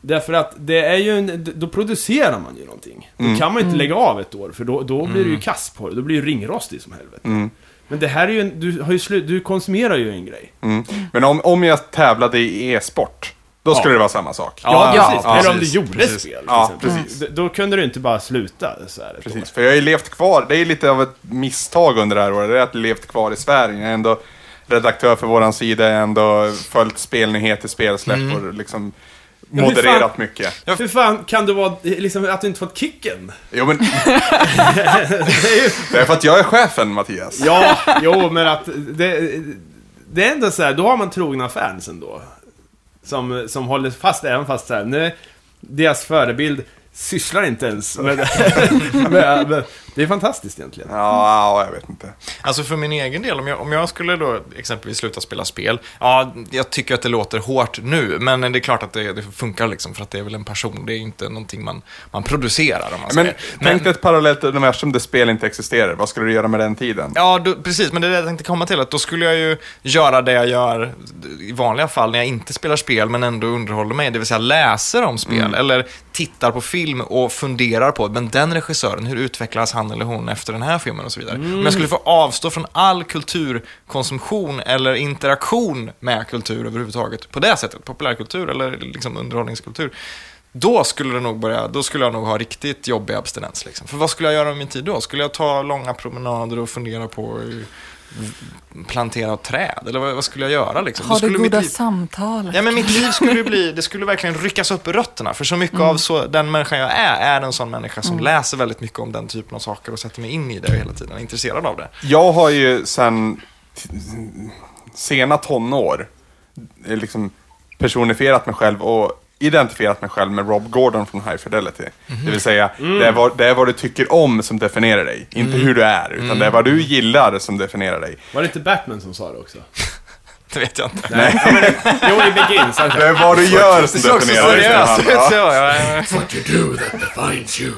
Därför att det är ju en, då producerar man ju någonting. Då kan man inte lägga av ett år, för då, då blir du ju kass på det. Då blir du ringrostig som helvete. Men det här är ju en, du, har ju slut, du konsumerar ju en grej. Mm. Men om, om jag tävlade i e-sport, då skulle det vara samma sak. Ja, Ja, precis. ja, Eller om du precis, gjorde precis. spel, Ja, precis. Då kunde du inte bara sluta så här ett år. Precis, för jag har ju levt kvar. Det är lite av ett misstag under det här året. Det är att jag levt kvar i Sverige. Jag är ändå redaktör för våran sida. Jag har ändå följt spelnyheter, spelsläpp och liksom Moderat fan- mycket. Hur fan kan du vara, liksom, att du inte fått kicken? Jo, men... det är för att jag är chefen, Mattias. Ja, jo, men att det, det är ändå så här, då har man trogna fans ändå. Som, som håller fast, även fast så här, nej, deras förebild sysslar inte ens med det. med, med, det är fantastiskt egentligen. Ja, jag vet inte. Alltså för min egen del, om jag, om jag skulle då exempelvis sluta spela spel, ja, jag tycker att det låter hårt nu, men det är klart att det, det funkar liksom, för att det är väl en person, det är inte någonting man, man producerar om man Men säger. tänk dig ett parallellt universum där spel inte existerar. Vad skulle du göra med den tiden? Ja, då, precis, men det är det jag tänkte komma till, att då skulle jag ju göra det jag gör i vanliga fall när jag inte spelar spel, men ändå underhåller mig, det vill säga läser om spel, eller tittar på film och funderar på, men den regissören, hur utvecklas han eller hon efter den här filmen och så vidare. Om jag skulle få avstå från all kulturkonsumtion eller interaktion med kultur överhuvudtaget, på det sättet, populärkultur eller liksom underhållningskultur, då skulle, det nog börja, då skulle jag nog ha riktigt jobbig abstinens. Liksom. För vad skulle jag göra med min tid då? Skulle jag ta långa promenader och fundera på plantera träd? Eller vad, vad skulle jag göra? Liksom? Ha det goda liv- samtalet. Ja, men mitt liv skulle ju bli, det skulle verkligen ryckas upp i rötterna. För så mycket av så, den människan jag är, är en sån människa som läser väldigt mycket om den typen av saker och sätter mig in i det hela tiden, är intresserad av det. Jag har ju sen sena tonår eh, liksom personifierat mig själv och identifierat mig själv med Rob Gordon från High Fidelity. Det vill säga, det, är vad, det är vad du tycker om som definierar dig. Inte hur du är, utan det är vad du gillar som definierar dig. Var det inte Batman som sa det också? Det vet jag inte. Nej, ja, men, jo, i Begins. Det är vad du gör som definierar dig. säger han. Ja. What you do that defines you.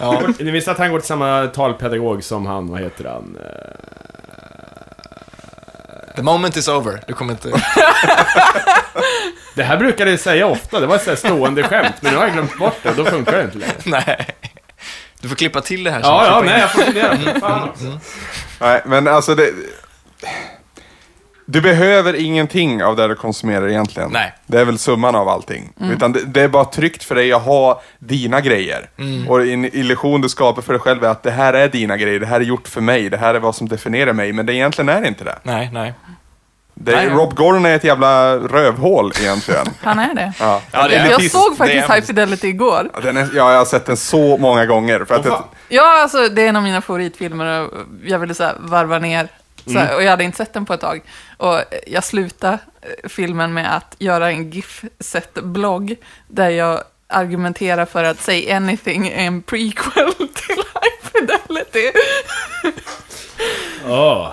Ja. Ni visste att han går till samma talpedagog som han, vad heter han? The moment is over. Du kommer inte... Det här brukade jag säga ofta, det var ett så här stående skämt, men nu har jag glömt bort det, då funkar det inte längre. Nej. Du får klippa till det här. Ja, ja, Klippa in. nej, jag får fundera. Fan också. Nej, men alltså det... Du behöver ingenting av det du konsumerar egentligen. Nej. Det är väl summan av allting. Utan det, det är bara tryggt för dig att ha dina grejer. Och en illusion du skapar för dig själv är att det här är dina grejer, det här är gjort för mig, det här är vad som definierar mig. Men det egentligen är inte det. Nej, nej. det Nej. Rob Gordon är ett jävla rövhål egentligen. Han är det. ja. Ja, det är- jag såg faktiskt High Fidelity igår. Ja, Den är, ja, jag har sett den så många gånger. För att det, fan. Ja, alltså det är en av mina favoritfilmer och jag ville så här, varva ner. Så här, Och jag hade inte sett den på ett tag. Och jag slutade eh, filmen med att göra en GIF-set-blogg där jag argumenterar för att Say Anything är en prequel till High Fidelity. Åh.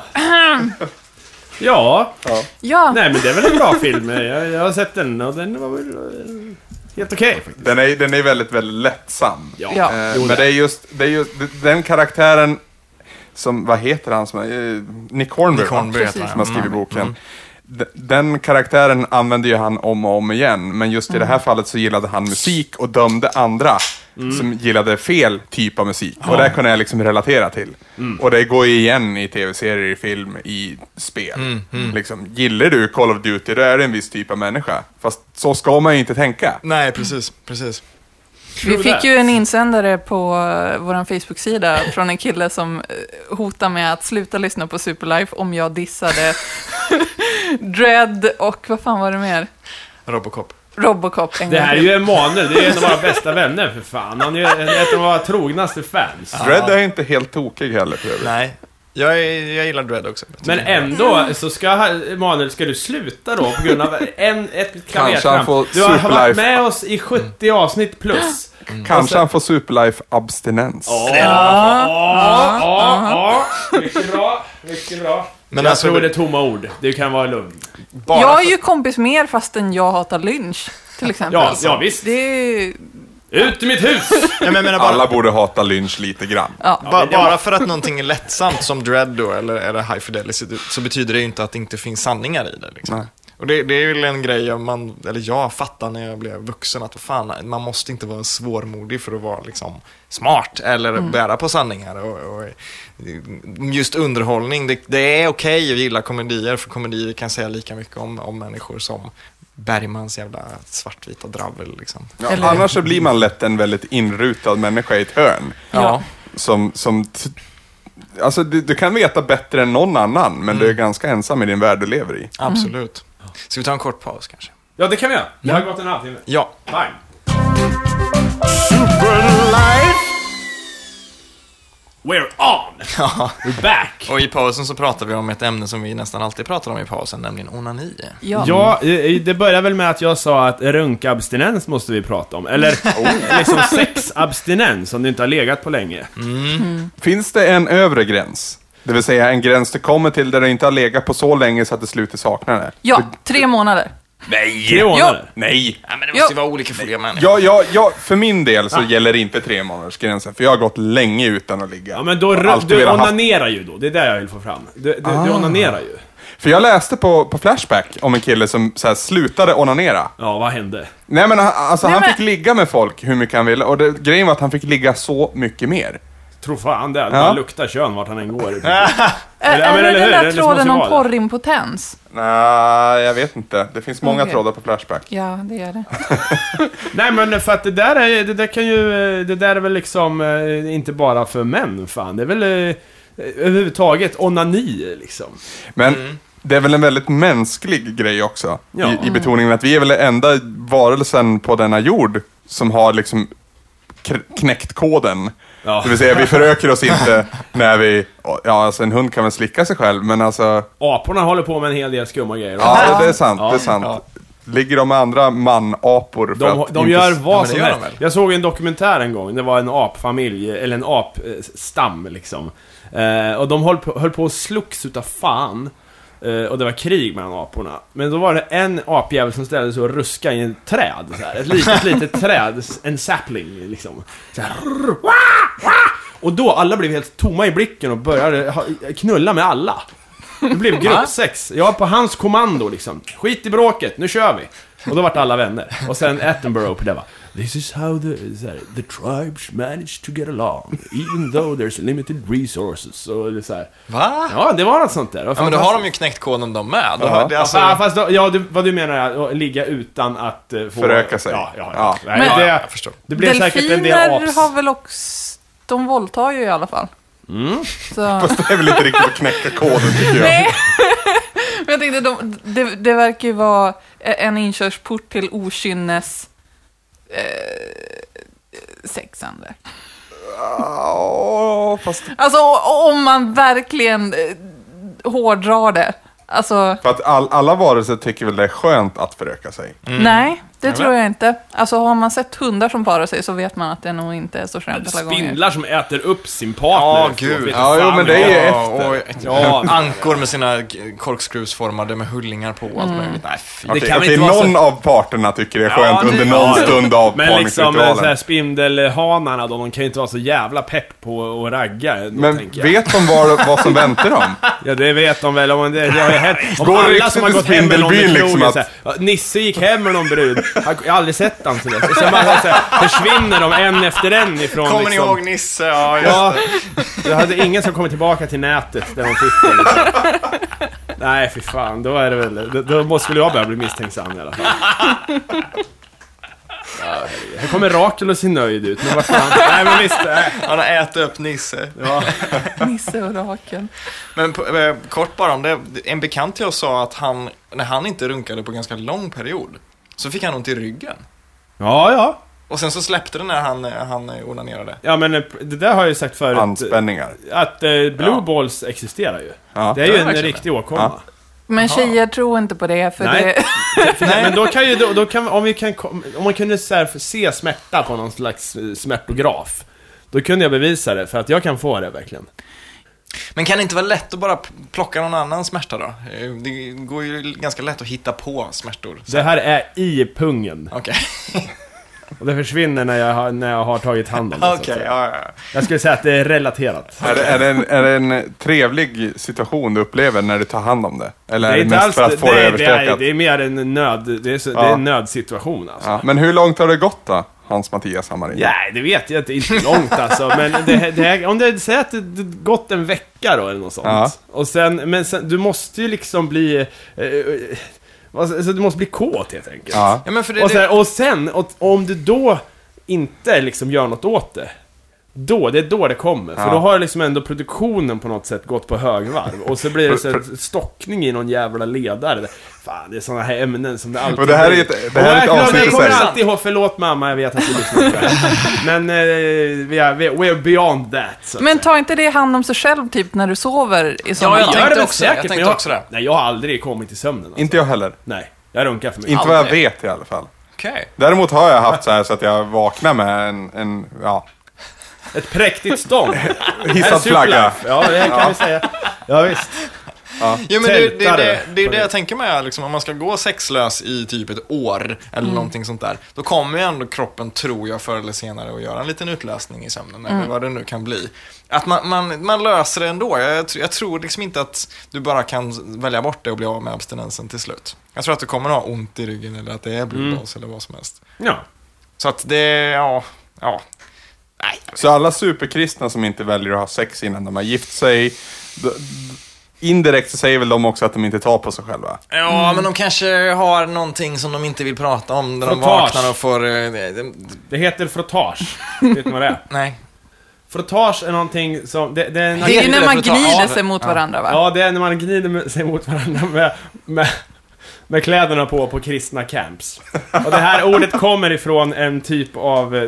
Ja, Ja, nej men det är väl en bra film. Jag, jag har sett den och den var väl eh, helt okej faktiskt. den, är, den är väldigt, väldigt lättsam. Ja. Ja. Eh, Jo, men det är just, det är just den karaktären som, vad heter han som, eh, Nick Hornby, Nick? Hornby han. som har skrivit Mm. boken. d- den karaktären använde ju han om och om igen, men just i det Mm. här fallet så gillade han musik och dömde andra som gillade fel typ av musik. Och det kunde jag liksom relatera till. Och det går ju igen i tv-serier, i film, i spel. Liksom, gillar du Call of Duty, då är det en viss typ av människa. Fast så ska man ju inte tänka. Nej, precis. precis. Vi fick that. ju en insändare på uh, vår Facebook-sida från en kille som uh, hotar med att sluta lyssna på Superlife om jag dissade Dread och vad fan var det mer? Robocop. Robocop en Det gång här är ju Emanuel, det är en av våra bästa vänner för fan. Han är ju en- ett av våra trognaste fans. Dread är inte helt tokig heller för övrigt. Nej. Jag, är, jag gillar Dread också. Men ändå så ska Emanuel, ska du sluta då på grund av en, ett klavertramp? Du har varit med oss i 70 avsnitt plus. Kanske han får Superlife-abstinens. Ja, ja, ja. Mycket bra, mycket bra. Men jag alltså- tror det är tomma ord. Du kan vara lugn. Bara Jag är för- ju kompis med er fastän jag hatar lynch, till exempel. Ja, ja visst. Det är... Ut ur mitt hus! Ja, men jag menar bara, Alla borde hata lynch lite grann. Ja. ba, bara för att någonting är lättsamt som Dread då, eller, eller High Fidelity, så betyder det ju inte att det inte finns sanningar i det. Liksom. Nej. Och det, det är väl en grej jag- man, eller jag fattar när jag blev vuxen, att fan, man måste inte vara svårmodig för att vara liksom, smart eller bära på sanningar. Och, och, just underhållning, det, det är okej att gilla komedier, för komedier kan säga lika mycket om, om människor som Bergmans jävla svartvita dravel. Liksom. Ja, Eller- Annars så blir man lätt en väldigt inrutad människa i ett hörn. Ja. Som, som t- alltså du, du kan veta bättre än någon annan, men du är ganska ensam i din värld du lever i. Absolut. Ska vi ta en kort paus kanske? Ja, det kan vi göra. Det har gått en halvtimme. Ja. Fine. We're on! We're back! Och i pausen så pratar vi om ett ämne som vi nästan alltid pratar om i pausen, nämligen onani. Ja. Ja, det börjar väl med att jag sa att runkabstinens måste vi prata om. Eller liksom sexabstinens, om du inte har legat på länge. Finns det en övre gräns? Det vill säga en gräns du kommer till där du inte har legat på så länge så att du slutar sakna det? ja, tre månader. Tre månader? Nej! Ja, men det måste ju vara olika för olika människor. Ja, ja, ja, för min del så gäller inte tre månaders gränsen för jag har gått länge utan att ligga. Ja, men då alltid du velat haft- onanerar ju då. Det är det jag vill få fram. Du, du, du onanerar ju. För jag läste på, på Flashback om en kille som så här, slutade onanera. Ja, vad hände? Nej men han- alltså, Nej, han men- fick ligga med folk hur mycket han ville och det, grejen var att han fick ligga så mycket mer. Tror fan det. Det Ja. bara luktar kön vart han än går. Är, Eller- ja, men är eller det hur? den Det där tråden om vara det. porrimpotens? Nej, jag vet inte. Det finns många Okej. trådar på Flashback. Ja, det är det. Nej men för att det där är, det där kan ju, det där är väl liksom eh, inte bara för män fan. Det är väl eh, överhuvudtaget onani liksom. Men det är väl en väldigt mänsklig grej också. Ja. I, I betoningen att vi är väl den enda varelsen på denna jord som har liksom knäckt koden. Ja. Det vill säga, vi föröker oss inte när vi... Ja, alltså en hund kan väl slicka sig själv, men alltså... Aporna håller på med en hel del skumma grejer. Ja, det är sant. Ja. Det är sant. Ligger de med andra manapor för De, att de inte- gör Ja, vad som gör helst. Jag såg en dokumentär en gång, det var en apfamilj, eller en apstam liksom. Eh, och de höll på, höll på att slogs utav fan. Eh, och det var krig mellan aporna. Men då var det en apjävel som ställde sig och ruskade i ett träd. Så här. Ett litet, litet träd. En sapling liksom. Så här. Och då alla blev helt tomma i blicken och började knulla med alla. Det blev gruppsex. Jag på hans kommando liksom. Skit i bråket, nu kör vi. Och då vart alla vänner. Och sen Attenborough på det va. This is how the, här, the tribes manage to get along. Even though there's limited resources. Och det så här. Va? Ja, det var något sånt där. Ja, men då har de ju knäckt koden de med. Ja. det är alltså, Ja, fast då, ja, du, vad du menar är att ligga utan att uh, få... Föröka sig. Ja, ja, ja. Ja. Nej, Men- det, Ja, jag förstår. det blev säkert en del Delfiner aps. har väl också... De våldtar ju i alla fall. Mm. Så... Fast det är väl inte riktigt att knäcka koden tycker jag. Nej. Men jag tänkte, de, det, det verkar ju vara en inkörsport till okynnes... Eh, sexande. Ja, fast Alltså om man verkligen eh, hårdrar det. Alltså, för att all, alla varelser tycker väl det är skönt att föröka sig. nej. Det tror jag inte. Alltså har man sett hundar som parar sig så vet man att det nog inte är så skönt alla gånger. Spindlar som äter upp sin partner. Ja, gud. Ja, jo, men det är ju Ja, efter. och ett, Ja. ankor med sina korkskruvsformade med hullingar på och allt möjligt. Nej, fy. Det Okej, okej, inte vara så- någon av parterna tycker det är skönt Ja, under det- någon stund av Men liksom eh, så här, spindelhanarna då, de kan ju inte vara så jävla pepp på att ragga. Men vet de vad, vad som väntar dem? Ja, det vet de väl. Om det, det har ju hänt. Om alla som har gått hem med någon liksom att- Nisse gick hem med någon brud. Han- Jag har aldrig sett han till det. Och sen bara så här, försvinner de en efter en ifrån Kommer ni liksom, ihåg Nisse? Ja, just Ja, det. jag hade ingen som kommit tillbaka till nätet där de sitter. Liksom. Nej, fy fan. Då är det väl... Då, då måste väl jag börja bli misstänksam i alla fall. Ja, här kommer Rakel och ser nöjd ut, men vad fan. Nej, men visst. Nej. Han har ätit upp Nisse. Ja. Nisse och Rakel. Men på, eh, kort bara om det. En bekant till oss sa att han, när han inte runkade på ganska lång period, så fick han ont i ryggen. ja, ja. Och sen så släppte det när han, han onanerade. Ja, men eh, det där har jag ju sagt förut. Anspänningar. Att eh, blue Ja. balls existerar ju. Ja. Det är ju Ja, en verkligen. riktig åkomma. Men tjejer tror inte på det, för Nej. det... För, men då kan ju, då, då kan, om vi kan, om man kunde så här, se smärta på någon slags eh, smärtograf. Då kunde jag bevisa det, för att jag kan få det verkligen. Men kan det inte vara lätt att bara plocka någon annan smärta då? Eh, Det går ju ganska lätt att hitta på smärtor. Det här är i pungen. Okej, Och det försvinner när jag har, när jag har tagit hand om det. så okej, säga. ja, ja. Jag skulle säga att det är relaterat. Är det, är, det en, är det en trevlig situation du upplever när du tar hand om det? Eller är det, inte mest alls för att det, få det nej, det, är, överstökat? det är mer en nöd, det är, så, det Ja. är en nödsituation alltså. Ja, men hur långt har det gått då, Hans-Mattias Hammarin? Nej, det vet jag inte. Inte långt alltså. Men det, det, här- om det säger att det, gått en vecka då eller något sånt. Ja. Och sen, men sen, du måste ju liksom bli... Eh, eh, alltså, du måste bli kåt helt enkelt. Ja. ja men för det, Och sen, och sen och, om du då inte liksom gör något åt det. Då, det är då det kommer. För Ja. då har liksom ändå produktionen på något sätt gått på högvarv. Och så blir det så stockning i någon jävla ledare. Fan, det är sådana här ämnen som det alltid Och det här är ett- det här är ett avsnitt jag i kommer alltid ihåg, förlåt mamma, jag vet att du lyssnar på. Men eh, vi är, we're beyond that. Men säga. ta inte det hand om sig själv, typ, när du sover i sådana jag tänkte Gör det också det, jag tänkte jag, också det. Nej, jag har aldrig kommit till sömnen. Alltså. Inte jag heller. Nej, jag runkar för mycket. Inte vad jag vet i alla fall. Okej. Däremot har jag haft så här så att jag vaknar med en, en ja, Ett präktigt stånd. hissad flagga. Ja, det kan vi säga. Ja, visst. Ja, men det, det, det, det, det är det jag tänker mig, liksom, om man ska gå sexlös i typ ett år eller någonting sånt där, då kommer ju ändå kroppen, tror jag, förr eller senare att göra en liten utlösning i sömnen, eller vad det nu kan bli. Att man, man, man löser det ändå. Jag, jag tror liksom inte att du bara kan välja bort det och bli av med abstinensen till slut. Jag tror att du kommer att ha ont i ryggen eller att det är blodballs eller vad som helst. Ja. Så att det, ja, ja. Nej, Så alla superkristna som inte väljer att ha sex innan de har gift sig, indirekt så säger väl de också att de inte tar på sig själva. Ja, men de kanske har någonting som de inte vill prata om när de Frottage. vaknar och får... eh, det- Det heter frottage. Vet ni vad det är? Nej. Frottage är någonting som... Det, det är Det är när det man gnider sig mot varandra, va? Ja, det är när man gnider sig mot varandra med, med, med kläderna på på kristna camps. Och det här ordet kommer ifrån en typ av... eh,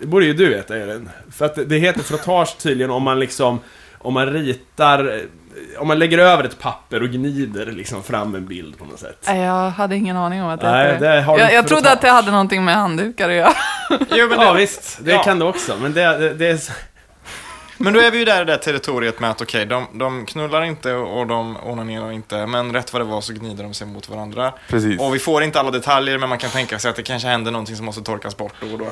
Det borde ju du veta, Elin. För att det- heter frottage tydligen om man liksom... Om man ritar... eh, Om man lägger över ett papper och gnider liksom fram en bild på något sätt. Nej, jag hade ingen aning om att det Nej, det har du jag, jag trodde att det hade någonting med handdukar att göra. Jo, men Ja, det, visst. Det Ja. kan det också. Men det, det, det är... Men då är vi ju där i det territoriet med att okej, de, de knullar inte och de onanerar inte, men rätt vad det var så gnider de sig mot varandra. Precis. Och vi får inte alla detaljer, men man kan tänka sig att det kanske händer någonting som måste torkas bort då och då.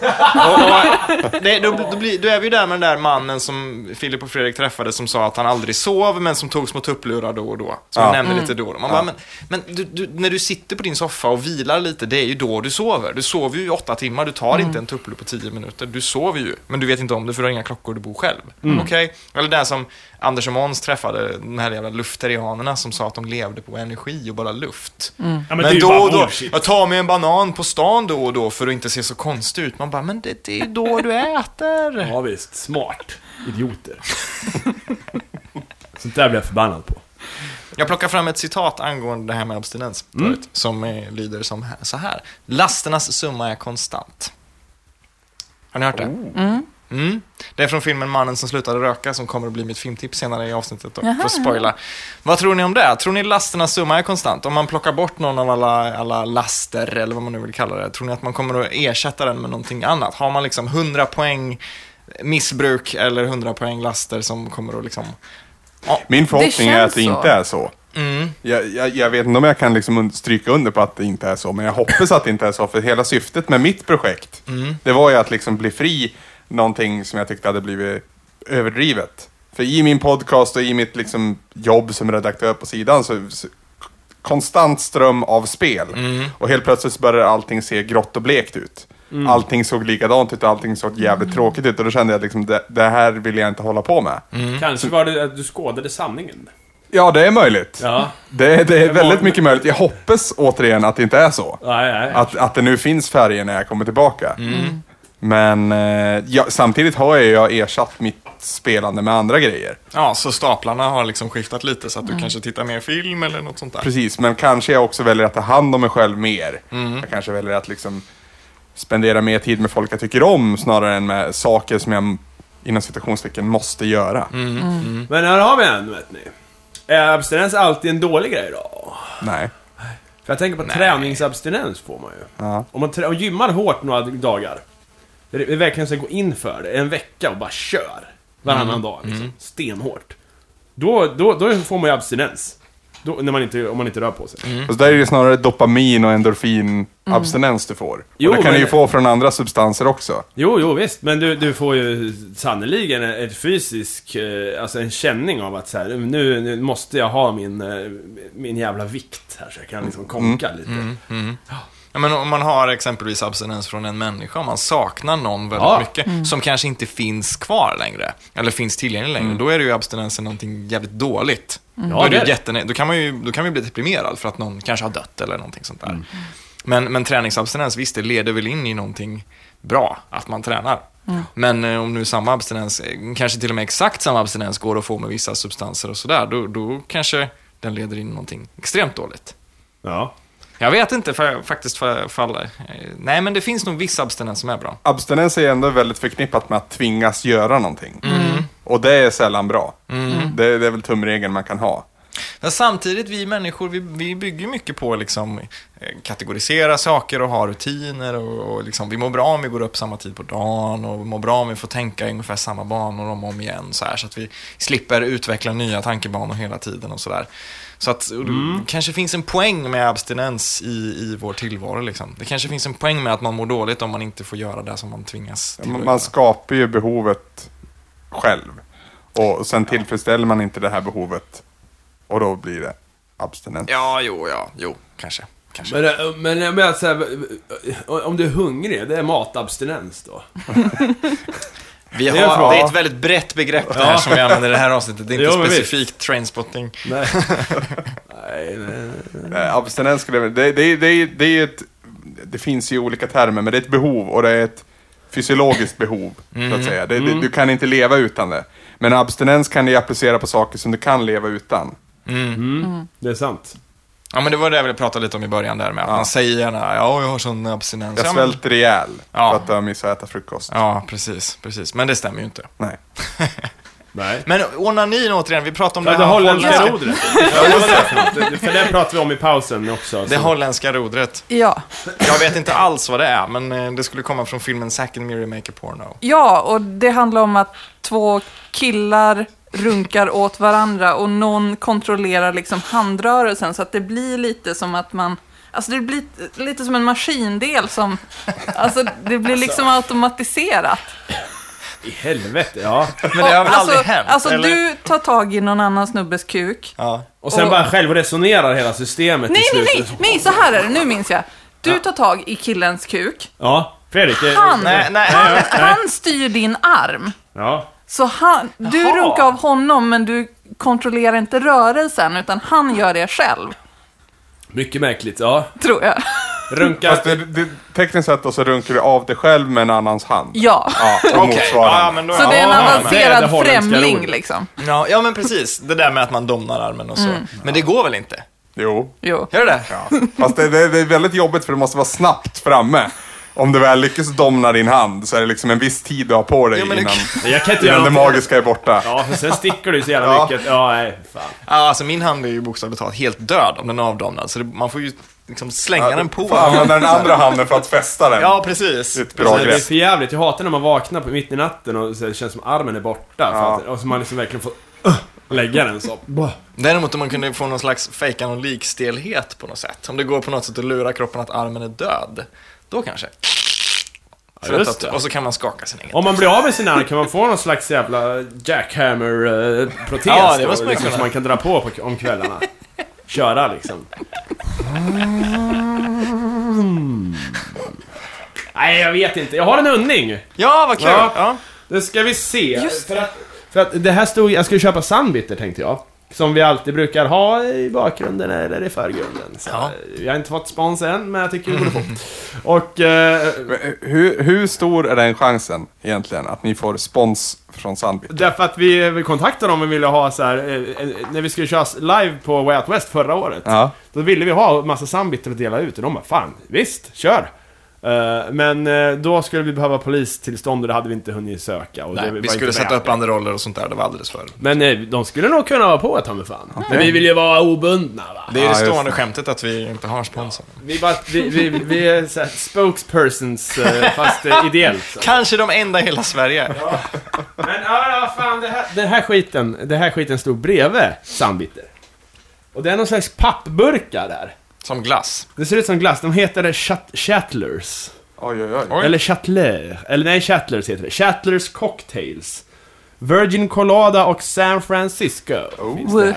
och, och, det, då, då, blir, då är vi ju där med den där mannen som Filip och Fredrik träffade som sa att han aldrig sov, men som tog små tupplurar då och då. Som Ja. jag nämnde lite då och då. Man bara, men, men du, du, när du sitter på din soffa och vilar lite, det är ju då du sover. Du sover ju i åtta timmar, du tar inte en tupplur på tio minuter. Du sover ju, men du vet inte om det för du har inga klockor, du bor själv. Okej? Eller det som Anders och Måns träffade, de här jävla lufterianerna som sa att de levde på energi och bara luft. Ja, men, Men, då och då, bullshit. jag tar mig en banan på stan då och då för att inte se så konstig ut. Man bara, men det, det är då du äter. Ja visst, smart. Idioter. Sånt där blir jag förbannad på. Jag plockar fram ett citat angående det här med abstinens förut, som lyder som så här. Lasternas summa är konstant. Har ni hört det? Mm. Det är från filmen Mannen som slutade röka som kommer att bli mitt filmtips senare i avsnittet. Då, Jaha. för att spoila. Vad tror ni om det? Tror ni lasternas summa är konstant? Om man plockar bort någon av alla, alla laster, eller vad man nu vill kalla det, tror ni att man kommer att ersätta den med någonting annat? Har man liksom 100 poäng missbruk eller 100 poäng laster som kommer att liksom... Min förhoppning är att det så. inte är så. Mm. Jag, jag, jag vet inte om jag kan liksom stryka under på att det inte är så, men jag hoppas att det inte är så, för hela syftet med mitt projekt, det var ju att liksom bli fri någonting som jag tyckte hade blivit överdrivet. För i min podcast och i mitt liksom jobb som redaktör på sidan så, så konstant ström av spel. Och helt plötsligt började allting se grått och blekt ut. Allting såg likadant ut och allting såg jävligt tråkigt ut och då kände jag att liksom, det, det här vill jag inte hålla på med. Kanske var det att du skådade sanningen. Ja, det är möjligt. Ja. Det, det är väldigt mycket möjligt. Jag hoppas återigen att det inte är så. Nej, nej. Att, att det nu finns färger när jag kommer tillbaka. Men eh, ja, samtidigt har jag, jag ersatt mitt spelande med andra grejer. Ja, så staplarna har liksom skiftat lite så att du kanske tittar mer film eller något sånt där. Precis, men kanske jag också väljer att ta hand om mig själv mer. Jag kanske väljer att liksom spendera mer tid med folk jag tycker om snarare än med saker som jag inom citationstecken måste göra. Men här har vi en, vet ni. Är abstinens alltid en dålig grej då? Nej. För jag tänker på träningsabstinens får man ju. Ja. Om man om gymmar hårt några dagar. Det är verkligen så att gå in för det, en vecka och bara kör. Varannan dag liksom. Stenhårt. Då, då, då får man ju abstinens. Då, när man inte, om man inte rör på sig. Och så där är det snarare dopamin och endorfinabstinens du får. Jo, och det kan men- du ju få från andra substanser också. Jo, jo visst. Men du, du får ju sannoliken ett fysisk, eh, alltså en känning av att så här, nu, nu måste jag ha min, eh, min jävla vikt här så jag kan liksom konka lite. Ja, men om man har exempelvis abstinens från en människa, om man saknar någon väldigt Ja. mycket, som kanske inte finns kvar längre, eller finns tillgänglig längre, då är det ju abstinensen någonting jävligt dåligt. Då, Ja, är det jättene- då kan man ju då kan man ju bli deprimerad för att någon kanske har dött eller någonting sånt där. Mm. Men, men träningsabstinens, visst, det leder väl in i någonting bra, att man tränar. Men eh, om nu samma abstinens, eh, kanske till och med exakt samma abstinens går att få med vissa substanser och sådär, då, då kanske den leder in i någonting extremt dåligt. Ja. Jag vet inte för, faktiskt för, för alla. Nej, men det finns nog viss abstinens som är bra. Abstinens är ändå väldigt förknippat med att tvingas göra någonting. Och det är sällan bra. Det, det är väl tumregeln man kan ha. Men samtidigt, vi människor, vi, vi bygger mycket på liksom eh, kategorisera saker och ha rutiner och, och liksom, vi mår bra om vi går upp samma tid på dagen och vi mår bra om vi får tänka i ungefär samma banor om och om igen så här så att vi slipper utveckla nya tankebanor hela tiden och sådär. Så att och det kanske finns en poäng med abstinens i, i vår tillvaro liksom. Det kanske finns en poäng med att man mår dåligt om man inte får göra det som man tvingas till. Man, man skapar ju behovet själv. Och sen tillfredsställer man inte det här behovet. Och då blir det abstinens. Ja, jo, ja, jo, kanske. kanske. Men, eh, men jag menar så här, eh, om du är hungrig, det är matabstinens då? Vi Det är har, det är ett väldigt brett begrepp det här Ja. som vi använder i det här avsnittet. Det är inte Jo, specifikt trainspotting. Nej. nej, nej, nej. Abstinens skulle jag det, det, det, det är ett... Det finns ju olika termer, men det är ett behov och det är ett fysiologiskt behov, så att säga. Det, det, du kan inte leva utan det. Men abstinens kan du applicera på saker som du kan leva utan. Det är sant. Ja, men det var det jag ville prata lite om i början där med att man säger gärna ja, jag har sån abstinens. Jag ja, svälter ihjäl Ja. för att jag missar att äta frukost. ja, precis, precis. Men det stämmer ju inte. Nej. Nej. Men onanin återigen, vi pratade om Ja, det, det här holländska holländska, rodret. Ja, det för? Det- För det pratade vi om i pausen också. det så- holländska rodret. Ja. Jag vet inte alls vad det är, men eh, det skulle komma från filmen Miri Make a Porno. ja, och det handlar om att två killar runkar åt varandra och någon kontrollerar liksom handrörelsen så att det blir lite som att man Alltså det blir lite som en maskindel som... Alltså det blir liksom automatiserat. I helvete, ja. Men det har väl alltså, aldrig hänt? Alltså eller? du tar tag i någon annan snubbes kuk. Ja. Och sen Och- bara själv resonerar hela systemet Nej, nej, nej, nej, så här är det, nu minns jag. Du tar tag i killens kuk. Ja, Fredrik. Han, Nej, nej. han, han styr din arm. Ja. Så han, du Jaha. runkar av honom, men du kontrollerar inte rörelsen, utan han gör det själv, Mycket märkligt, ja. tror jag. Runka... Fast det, det, tekniskt sett då så runkar du av dig själv med en annans hand. Ja. Ja, och motsvarande. ja, men då... Så det är en Ja, avancerad holländska främling, ordet. liksom. Ja, ja, men precis. Det där med att man domnar armen och så. Men det går väl inte? Jo. Jo. Gör det? Ja. Fast det, det, det är väldigt jobbigt för det måste vara snabbt framme. Om du väl lyckas domna din hand så är det liksom en viss tid du har på dig Ja, men det- innan, Jag kan inte göra innan det magiska är borta. Ja, för sen sticker du så jävla Ja. mycket. Ja, nej, fan. Ja, alltså min hand är ju bokstavligt talat helt död om den är avdomnad. Så det, man får ju liksom slänga Ja, den på. får använda den andra handen för att fästa den. Ja, precis. Det är precis. Det är för jävligt. Jag hatar när man vaknar på mitt i natten och så det känns som armen är borta. För Ja. att, och så man liksom verkligen får uh, lägga den så. Däremot om man kunde få någon slags fejka någon likstelhet på något sätt. Om det går på något sätt att lura kroppen att armen är död. Då kanske. Ja, att- just det. Och så kan man skaka sin egen. Om man blir av med sin arm kan man få någon slags jävla jackhammer-protes Ja, det då, måste man liksom, som man kan dra på, på om kvällarna. Köra liksom. Nej, jag vet inte. Jag har en unning. Ja, vad kul! Ja. Ja. Det ska vi se. Just för, att, för att det här stod, jag skulle köpa Sandbitter tänkte jag. Som vi alltid brukar ha i bakgrunden eller i förgrunden. Så, Ja. Jag har inte fått spons än, men jag tycker vi borde få. Och... Eh, Men Hur, hur stor är den chansen egentligen att ni får spons från Sandbit? därför att vi, vi kontaktade dem och ville ha så här, eh, eh, när vi skulle köra live på Way Out West förra året. Ja. Då ville vi ha massa Sandbitter att dela ut och de bara, fan, visst, kör! Eh, men eh, då skulle vi behöva polistillstånd och det hade vi inte hunnit söka. Och Nej, vi skulle sätta upp banderoller och sånt där, det var alldeles för. Men eh, de skulle nog kunna vara på ta mig fan. Men vi vill ju vara obundna va? Det är Ja, det stående skämtet att vi inte har sponsor. Vi, bara, vi, vi, vi är så spokespersons, fast ideellt. Så. Kanske de enda i hela Sverige. Men ja, ja, fan det här, den här skiten, det här skiten stod bredvid Sandbitter. Och det är någon slags pappburkar där. Som glass. Det ser ut som glass, de heter Chat Chattlers. Oj, oj, oj. Oj. Eller Chatler, eller nej Chattlers heter det. Chattlers Cocktails. Virgin Colada och San Francisco. Oj,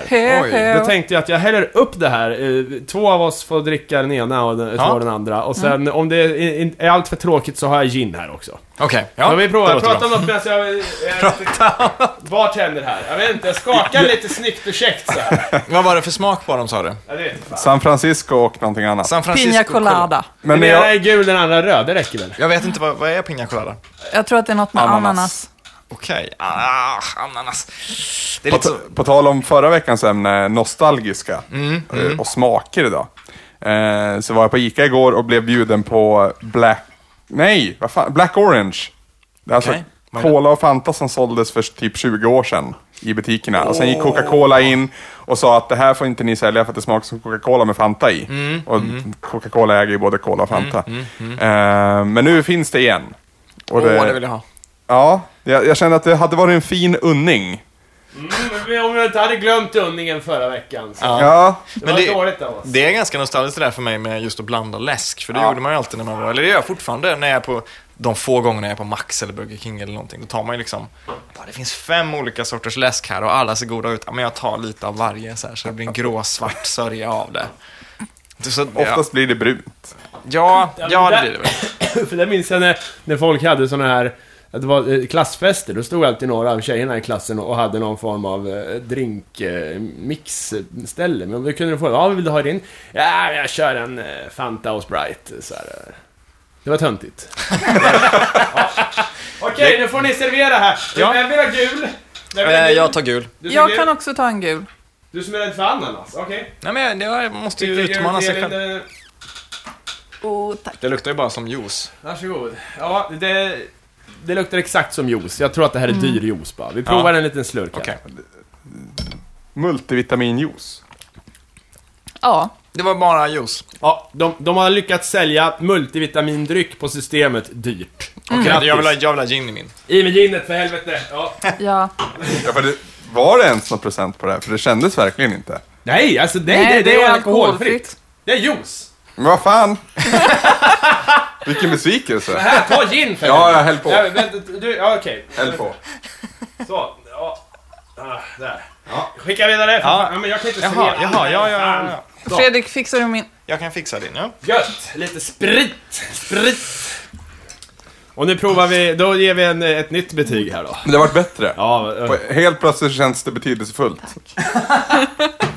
Då tänkte jag att jag häller upp det här. eh, Två av oss får dricka den ena och den, Ja. den andra. Och sen om det är, är allt för tråkigt så har jag gin här också. Okej, Ja, ja. vi det provar. låter Prata om något medan jag är bartender här. Jag vet inte, jag skakar lite snyggt och käckt så här. Vad var det för smak på dem sa du? San Francisco och någonting annat. San Francisco Pina colada. Men Den när ena jag, är gul, den andra röd. Det räcker väl? Jag vet inte, vad, vad är Pina Colada? Jag tror att det är något med Ananas. ananas. Okej, ah, ananas. Det är på, så... på tal om förra veckans ämne, nostalgiska Mm, eh, och smaker idag. Eh, så var jag på Ica igår och blev bjuden på Black... Nej, vad fan? Black Orange. Det är alltså? Cola och Fanta som såldes för typ 20 år sedan i butikerna. Och sen gick Coca-Cola in och sa att det här får inte ni sälja för att det smakar som Coca-Cola med Fanta i. Mm, och Coca-Cola äger ju både Cola och Fanta. Eh, men nu finns det igen. Åh, det vill jag ha. Ja, jag, jag kände att det hade varit en fin unning. Mm, om jag inte hade glömt unningen förra veckan. Så. Ja. Ja, Det Men var det- dåligt av oss. Det är ganska nostalgiskt det där för mig med just att blanda läsk. För det Ja. gjorde man ju alltid när man var, eller det gör jag fortfarande när jag är på de få gångerna jag är på Max eller Burger King eller någonting. Då tar man ju liksom, ja, det finns fem olika sorters läsk här och alla ser goda ut. Ja, men jag tar lite av varje så här så det blir en gråsvart sörja av det. Så, ja, oftast blir det brunt. ja, ja, det där- blir det väl. För det minns jag när, när folk hade såna här att det var eh, klassfester, då stod alltid några av tjejerna i klassen och hade någon form av eh, drinkmixställe. Men då kunde de få, ja vad vill du ha din? Ja, jag kör en eh, Fanta och Sprite. Så här. Det var töntigt. ja. Okej, nu får ni servera här. Ja. Vem vill ha gul? Vem vill ha gul? jag tar gul. Du Jag gul? kan också ta en gul. Du som är rädd för ananas, okej. Nej, men jag, jag måste ju utmana sig själv. Oh, tack. Det luktar ju bara som juice. Varsågod. Ja, det, det luktar exakt som juice. Jag tror att det här är dyr juice bara. Vi provar Ja. en liten slurk här. Okej. Multivitaminjuice. Ja, Det var bara juice. Ja, de, de har lyckats sälja multivitamindryck på systemet dyrt. Okej, jag, vill ha, jag vill ha gin i min. I med ginet för helvete. Ja. ja. Ja, för det, var det ens någon procent på det här? För det kändes verkligen inte. Nej, alltså nej, det, det, är alkoholfritt. Det är juice. Men vad fan? Vilken besvikelse. Här, ta gin för Ja, jag höll på. Ja, vänta, du, ja, okej. Häll på. Så, ja. Ah, där. Ja, skicka vidare. Ja. Ja, men jag kan inte Jaha, servera. jaha, ja, ja, ja. Så. Fredrik, fixar du min... Jag kan fixa din, ja. Gött! Lite sprit! Sprit! Och nu provar vi, då ger vi en, ett nytt betyg här då. Men det har varit bättre. Ja, Och Helt plötsligt känns det betydelsefullt.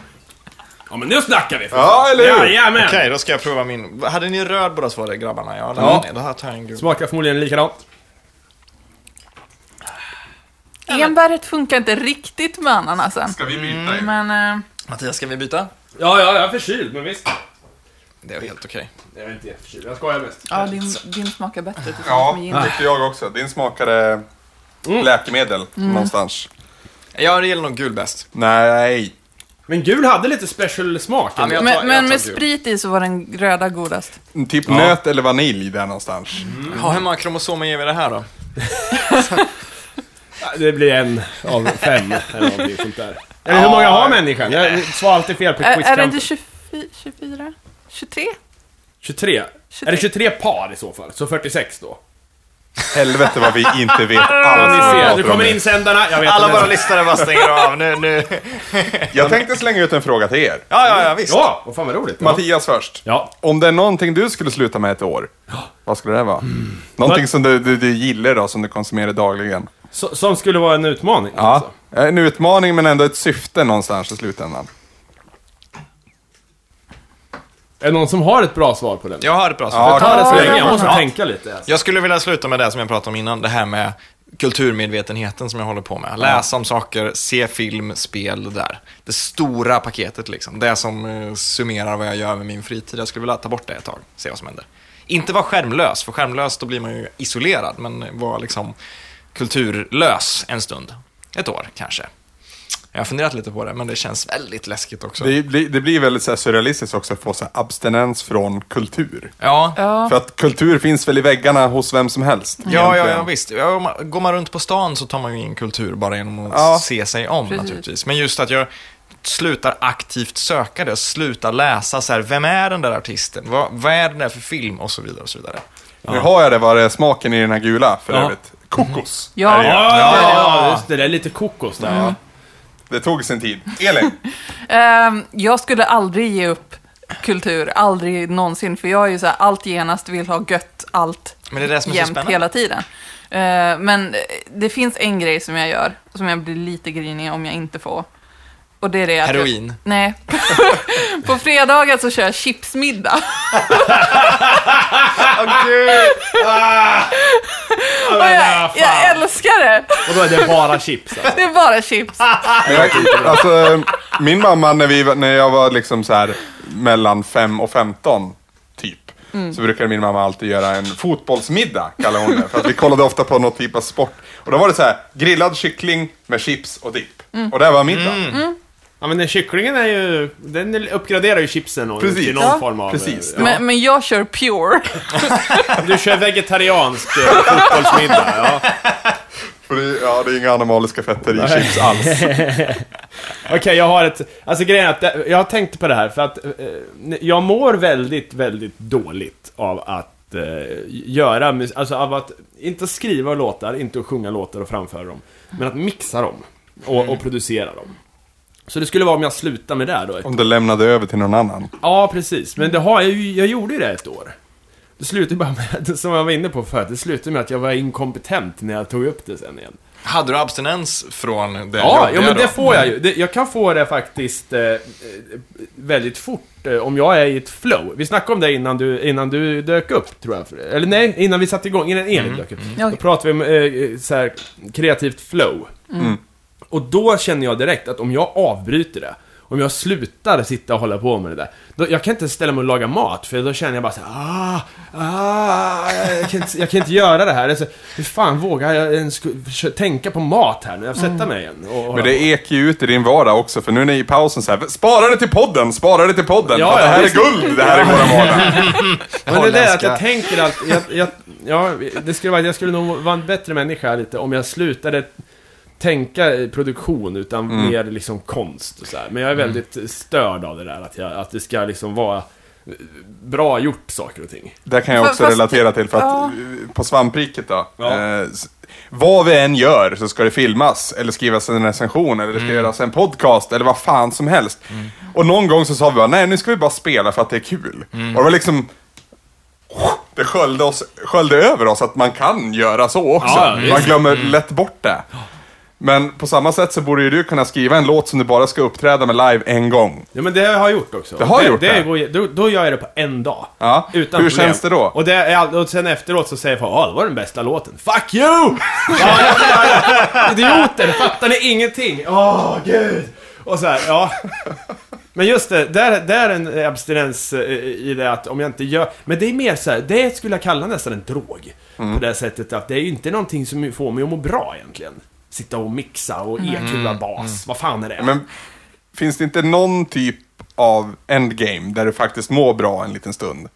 ja men nu snackar vi! Ja, eller hur? Jajamän! Okej, då ska jag prova min. Hade ni röd båda två, det, grabbarna? Ja, Ja. ja. Då tar jag en gul. Smakar förmodligen likadant. Enbäret funkar inte riktigt med ananasen. Ska vi byta? Men... eh, Mattias, ska vi byta? Ja, ja, jag är förkyld, men visst. Det är helt okej. Jag är inte jätteförtjust. Jag skojar mest. Ja, din, din smakar bättre tillsammans Ja, med gin. tyckte jag också. Din smakade Mm. läkemedel någonstans. Jag gillar nog gul bäst. Nej. Men gul hade lite special smak. Ja, men jag- tar- men med gul. sprit i så var den röda godast. Typ nöt eller vanilj där någonstans. Ja, hur många kromosomer ger vi det här då? Det blir en av fem eller någonting sånt där. Eller hur många har människan? Jag svarar alltid fel på Är, är det quizkampen. inte 24? 24? 23? 23? Är det 23 par i så fall? Så 46 då? Helvete vad vi inte vet alls. ni vad vi pratar nu om kommer insändarna. Jag vet Alla våra lyssnare bara stänger av. Nu, nu. Jag tänkte slänga ut en fråga till er. Ja, ja, ja, visst. Ja, vad fan vad roligt. Ja. Mattias först. Ja. Om det är någonting du skulle sluta med ett år, vad skulle det vara? Någonting Vad- som du, du, du gillar då, som du konsumerar dagligen? Så, som skulle vara en utmaning? Ja, alltså. en utmaning men ändå ett syfte någonstans i slutändan. Är det någon som har ett bra svar på den? Jag har ett bra Ja, svar. Ta det så Ja. länge, jag måste Ja. tänka lite. Alltså. Jag skulle vilja sluta med det som jag pratade om innan, det här med kulturmedvetenheten som jag håller på med. Läsa om saker, se film, spel, det där. Det stora paketet liksom. Det som eh, summerar vad jag gör med min fritid. Jag skulle vilja ta bort det ett tag, se vad som händer. Inte vara skärmlös, för skärmlös då blir man ju isolerad, men vara liksom kulturlös en stund. Ett år kanske. Jag har funderat lite på det, men det känns väldigt läskigt också. Det blir, det blir väldigt så här surrealistiskt också att få så här abstinens från kultur. Ja, Ja. För att kultur finns väl i väggarna hos vem som helst. Ja, ja, egentligen. ja visst. Ja, går man runt på stan så tar man ju in kultur bara genom att Ja. se sig om Precis. naturligtvis. Men just att jag slutar aktivt söka det, slutar läsa så här, vem är den där artisten? Vad, vad är den där för film? Och så vidare och så vidare. Nu har jag det, vad det är smaken i den här gula för Ja. övrigt. Kokos. Ja. Det ju. Ja, ja, ja, just det. Det är lite kokos där. Det tog sin tid. Elin, Ehm, jag skulle aldrig ge upp kultur, aldrig någonsin, för jag är ju så här, allt genast vill ha gött, allt Men det är det som är jämt hela tiden. Eh, men det finns en grej som jag gör, som jag blir lite grinig om jag inte får. Och det är det att Jag, Heroin. nej. på fredagar så kör jag chipsmiddag. Och jag, jag älskar det! Och då är det bara chips. Alltså. Det är bara chips. jag, alltså, min mamma när, vi, när jag var liksom så här mellan 5 och 15, typ. Så brukade min mamma alltid göra en fotbollsmiddag, kallar hon det. För att vi kollade ofta på något typ av sport. Och då var det så här, grillad kyckling med chips och dipp. Och det var middag. Ja, men den kycklingen är ju... Den uppgraderar ju chipsen och Precis. till någon Ja. form av... Precis. Ja. Men, men jag kör pure. Du kör vegetariansk eh, fotbollsmiddag, ja. För det, ja, det är inga animaliska fetter i chips alls. Okej, jag har ett... Alltså grejen är att det- jag har tänkt på det här för att eh, jag mår väldigt, väldigt dåligt av att eh, göra mus- Alltså av att inte skriva låtar, inte att sjunga låtar och framföra dem. Men att mixa dem och, och producera dem. Så det skulle vara om jag slutar med det då. Om du lämnade över till någon annan. Ja, precis. Men det har jag ju, jag gjorde ju det ett år. Det slutade bara med, som jag var inne på förut, det slutade med att jag var inkompetent när jag tog upp det sen igen. Hade du abstinens från det Ja, ja men det då? får jag ju. Det, jag kan få det faktiskt eh, eh, väldigt fort eh, om jag är i ett flow. Vi snackade om det innan du, innan du dök upp, tror jag. Eller nej, innan vi satte igång, innan Elin dök upp. Ja. Då pratade vi om eh, så här, kreativt flow. Och då känner jag direkt att om jag avbryter det, om jag slutar sitta och hålla på med det där, då, jag kan inte ställa mig och laga mat, för då känner jag bara så här, ah, ah, jag kan inte, jag kan inte göra det här. Alltså, hur fan vågar jag ens tänka på mat här när jag sätter mig igen? Och Men det ekar ju ut i din vardag också, för nu är ni i pausen så här, spara det till podden, spara det till podden, Ja, det här visst. är guld, det här är våra vardag. Men det är det att jag tänker att, jag, jag, ja, det skulle vara, jag skulle nog vara en bättre människa lite om jag slutade tänka i produktion utan mer liksom konst och så här. Men jag är väldigt störd av det där att, jag, att det ska liksom vara bra gjort saker och ting. Det kan jag också fast- relatera till, för att ja. eh, på svampriket då. Ja. Eh, vad vi än gör så ska det filmas, eller skrivas en recension, eller det ska göras en podcast, eller vad fan som helst. Och någon gång så sa vi bara, nej nu ska vi bara spela för att det är kul. Och det var liksom... Det sköljde, oss, sköljde över oss att man kan göra så också. Ja, man glömmer lätt bort det. Men på samma sätt så borde ju du kunna skriva en låt som du bara ska uppträda med live en gång. Ja men det har jag gjort också. Det har det, gjort det? går, då, då gör jag det på en dag. Ja. Utan Hur problem. känns det då? Och, det är, och sen efteråt så säger folk, ja det var den bästa låten. Fuck you! ja, ja, Idioter, fattar ni ingenting? Åh, gud! Och så här, ja. Men just det, där, där är en abstinens eh, i det att om jag inte gör... Men det är mer så här, det skulle jag kalla nästan en drog. På det sättet att det är ju inte någonting som får mig att må bra egentligen. Sitta och mixa och EQa bas, vad fan är det? Men finns det inte någon typ av endgame där du faktiskt mår bra en liten stund?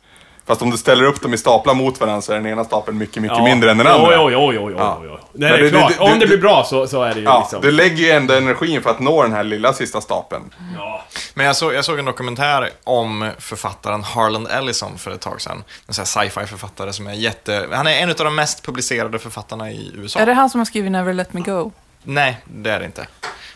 Fast om du ställer upp dem i staplar mot varandra så är den ena stapeln mycket, mycket mindre än den andra. Jo, jo, jo, jo, Ja. jo, det är klart. om det det- blir bra så, så är det ju Ja, liksom... du lägger ju ändå energin för att nå den här lilla sista stapeln. Ja. Men jag, så, jag såg en dokumentär om författaren Harlan Ellison för ett tag sedan. En sån här sci-fi författare som är jätte... Han är en av de mest publicerade författarna i USA. Är det han som har skrivit Never Let Me Go? Nej, det är det inte.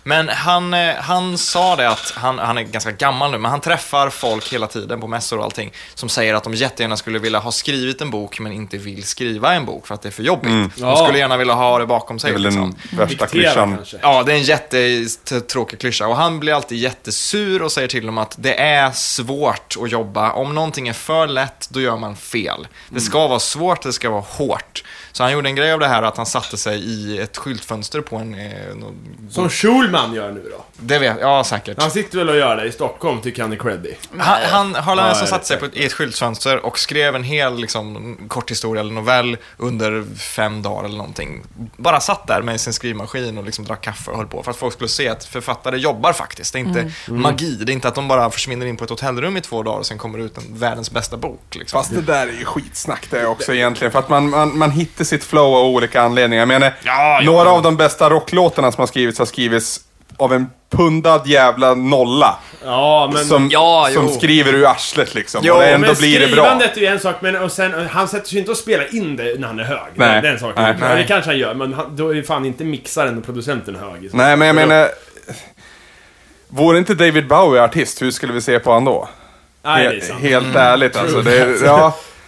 Men han, eh, han sa det att, han, han är ganska gammal nu, men han träffar folk hela tiden på mässor och allting som säger att de jättegärna skulle vilja ha skrivit en bok men inte vill skriva en bok för att det är för jobbigt. De Ja. skulle gärna vilja ha det bakom Det sig. är väl liksom. den värsta Diktera klyschan. kanske. Ja, det är en jättetråkig klyscha. Och han blir alltid jättesur och säger till dem att det är svårt att jobba. Om någonting är för lätt, då gör man fel. Det ska vara svårt, det ska vara hårt. Så han gjorde en grej av det här att han satte sig i ett skyltfönster på en... Eh, någon, Som Schulman gör nu då. det vet Ja, säkert. Han sitter väl och gör det i Stockholm, tycker han är creddy. Han, han Harlan Ja, Ellison jag satte sig på ett, i ett skyltfönster och skrev en hel liksom, kort historia eller novell under fem dagar eller någonting. Bara satt där med sin skrivmaskin och liksom drack kaffe och höll på för att folk skulle se att författare jobbar faktiskt. Det är inte magi, det är inte att de bara försvinner in på ett hotellrum i två dagar och sen kommer ut en världens bästa bok. Liksom. Fast det där är ju skitsnack det också egentligen. För att man, man, man hittar sitt flow av olika anledningar. Jag menar, ja. några av de bästa rocklåtarna som har skrivits har skrivits av en pundad jävla nolla. Ja, men... som, Ja, som skriver ur arslet liksom. Jo, och det ändå men blir det bra. skrivandet är ju en sak, men och sen, han sätter sig inte och spelar in det när han är hög. Nej. Det är en sak. Nej. Ja, det Nej. kanske han gör, men han, då är ju fan inte mixaren och producenten hög. Nej, men jag menar... Vore inte David Bowie artist, hur skulle vi se på honom då? Nej, det är He- sant. Helt ärligt alltså. Det, är- ja,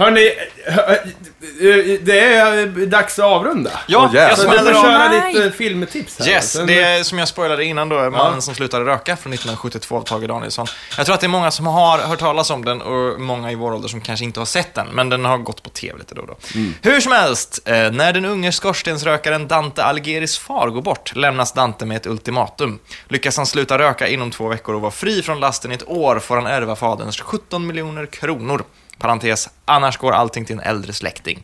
Hörni, hö- eh, det är dags att avrunda. Ja, jävlar. jag smäller köra Nej. ditt eh, filmtips här. Yes, Sen- det är som jag spoilade innan då, Mannen som slutade röka från 1972 av Tage Danielsson. Jag tror att det är många som har hört talas om den och många i vår ålder som kanske inte har sett den, men den har gått på tv lite då och då. Hur som helst, eh, när den unge skorstensrökaren Dante Algieris far går bort lämnas Dante med ett ultimatum. Lyckas han sluta röka inom två veckor och vara fri från lasten i ett år får han ärva faderns 17 miljoner kronor. Parentes, annars går allting till en äldre släkting.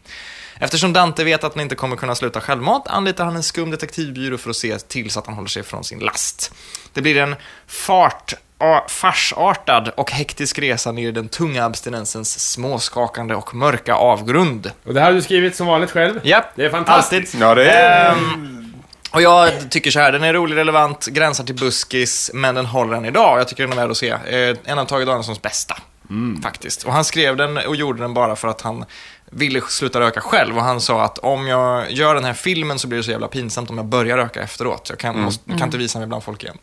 Eftersom Dante vet att han inte kommer kunna sluta självmant anlitar han en skum detektivbyrå för att se till så att han håller sig från sin last. Det blir en fart, a, farsartad och hektisk resa ner i den tunga abstinensens småskakande och mörka avgrund. Och det här har du skrivit som vanligt själv. Japp, Det är fantastiskt. alltid. ja, det är... Ehm, och jag tycker så här, den är rolig, relevant, gränsar till buskis, men den håller än idag. Jag tycker den är värd att se. Eh, en av Tage Danielssons bästa, faktiskt. Och han skrev den och gjorde den bara för att han ville sluta röka själv. Och han sa att om jag gör den här filmen så blir det så jävla pinsamt om jag börjar röka efteråt. Jag kan, måste, kan inte visa mig bland folk igen.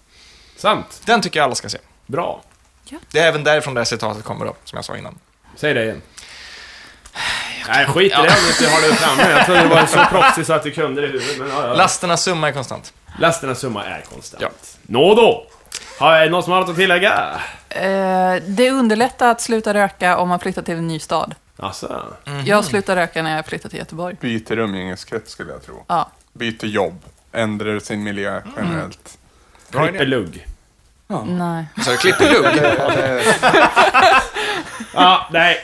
Sant. Den tycker jag alla ska se. Bra. Det är även därifrån det här citatet kommer då, som jag sa innan. Säg det igen. Nej, skit i det om du inte har det framme. Jag trodde det var så proffsigt så att du kunde det i huvudet. Men ja, ja. Lasternas summa är konstant. Lasternas summa är konstant. Ja. Nå då! Har är det någon som har något att tillägga? Eh, det underlättar att sluta röka om man flyttar till en ny stad. Alltså. Jag slutar röka när jag flyttar till Göteborg. Byter umgängeskrets skulle jag tro. Ja. Byter jobb. Ändrar sin miljö generellt. Bra idé. Klippelugg. Nej. Så klipplugg. Ja, nej.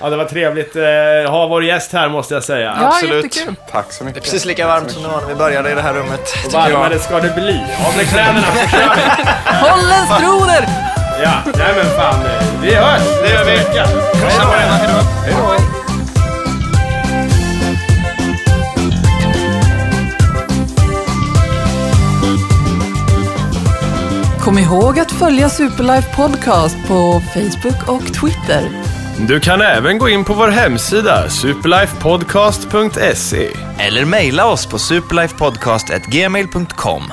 Ja, det var trevligt eh, ha vår gäst här måste jag säga. Ja, Absolut. jättekul. Tack så Det är mycket. precis lika varmt som det var när vi började i det här rummet. Och varmare ska det bli. Av med kläderna så kör vi! Holländsk broder! Ja, nej men fan. Vi hörs! Det gör vi. På. Hej då. Kom ihåg att följa Superlife Podcast på Facebook och Twitter. Du kan även gå in på vår hemsida superlifepodcast.se Eller mejla oss på superlifepodcast.gmail.com.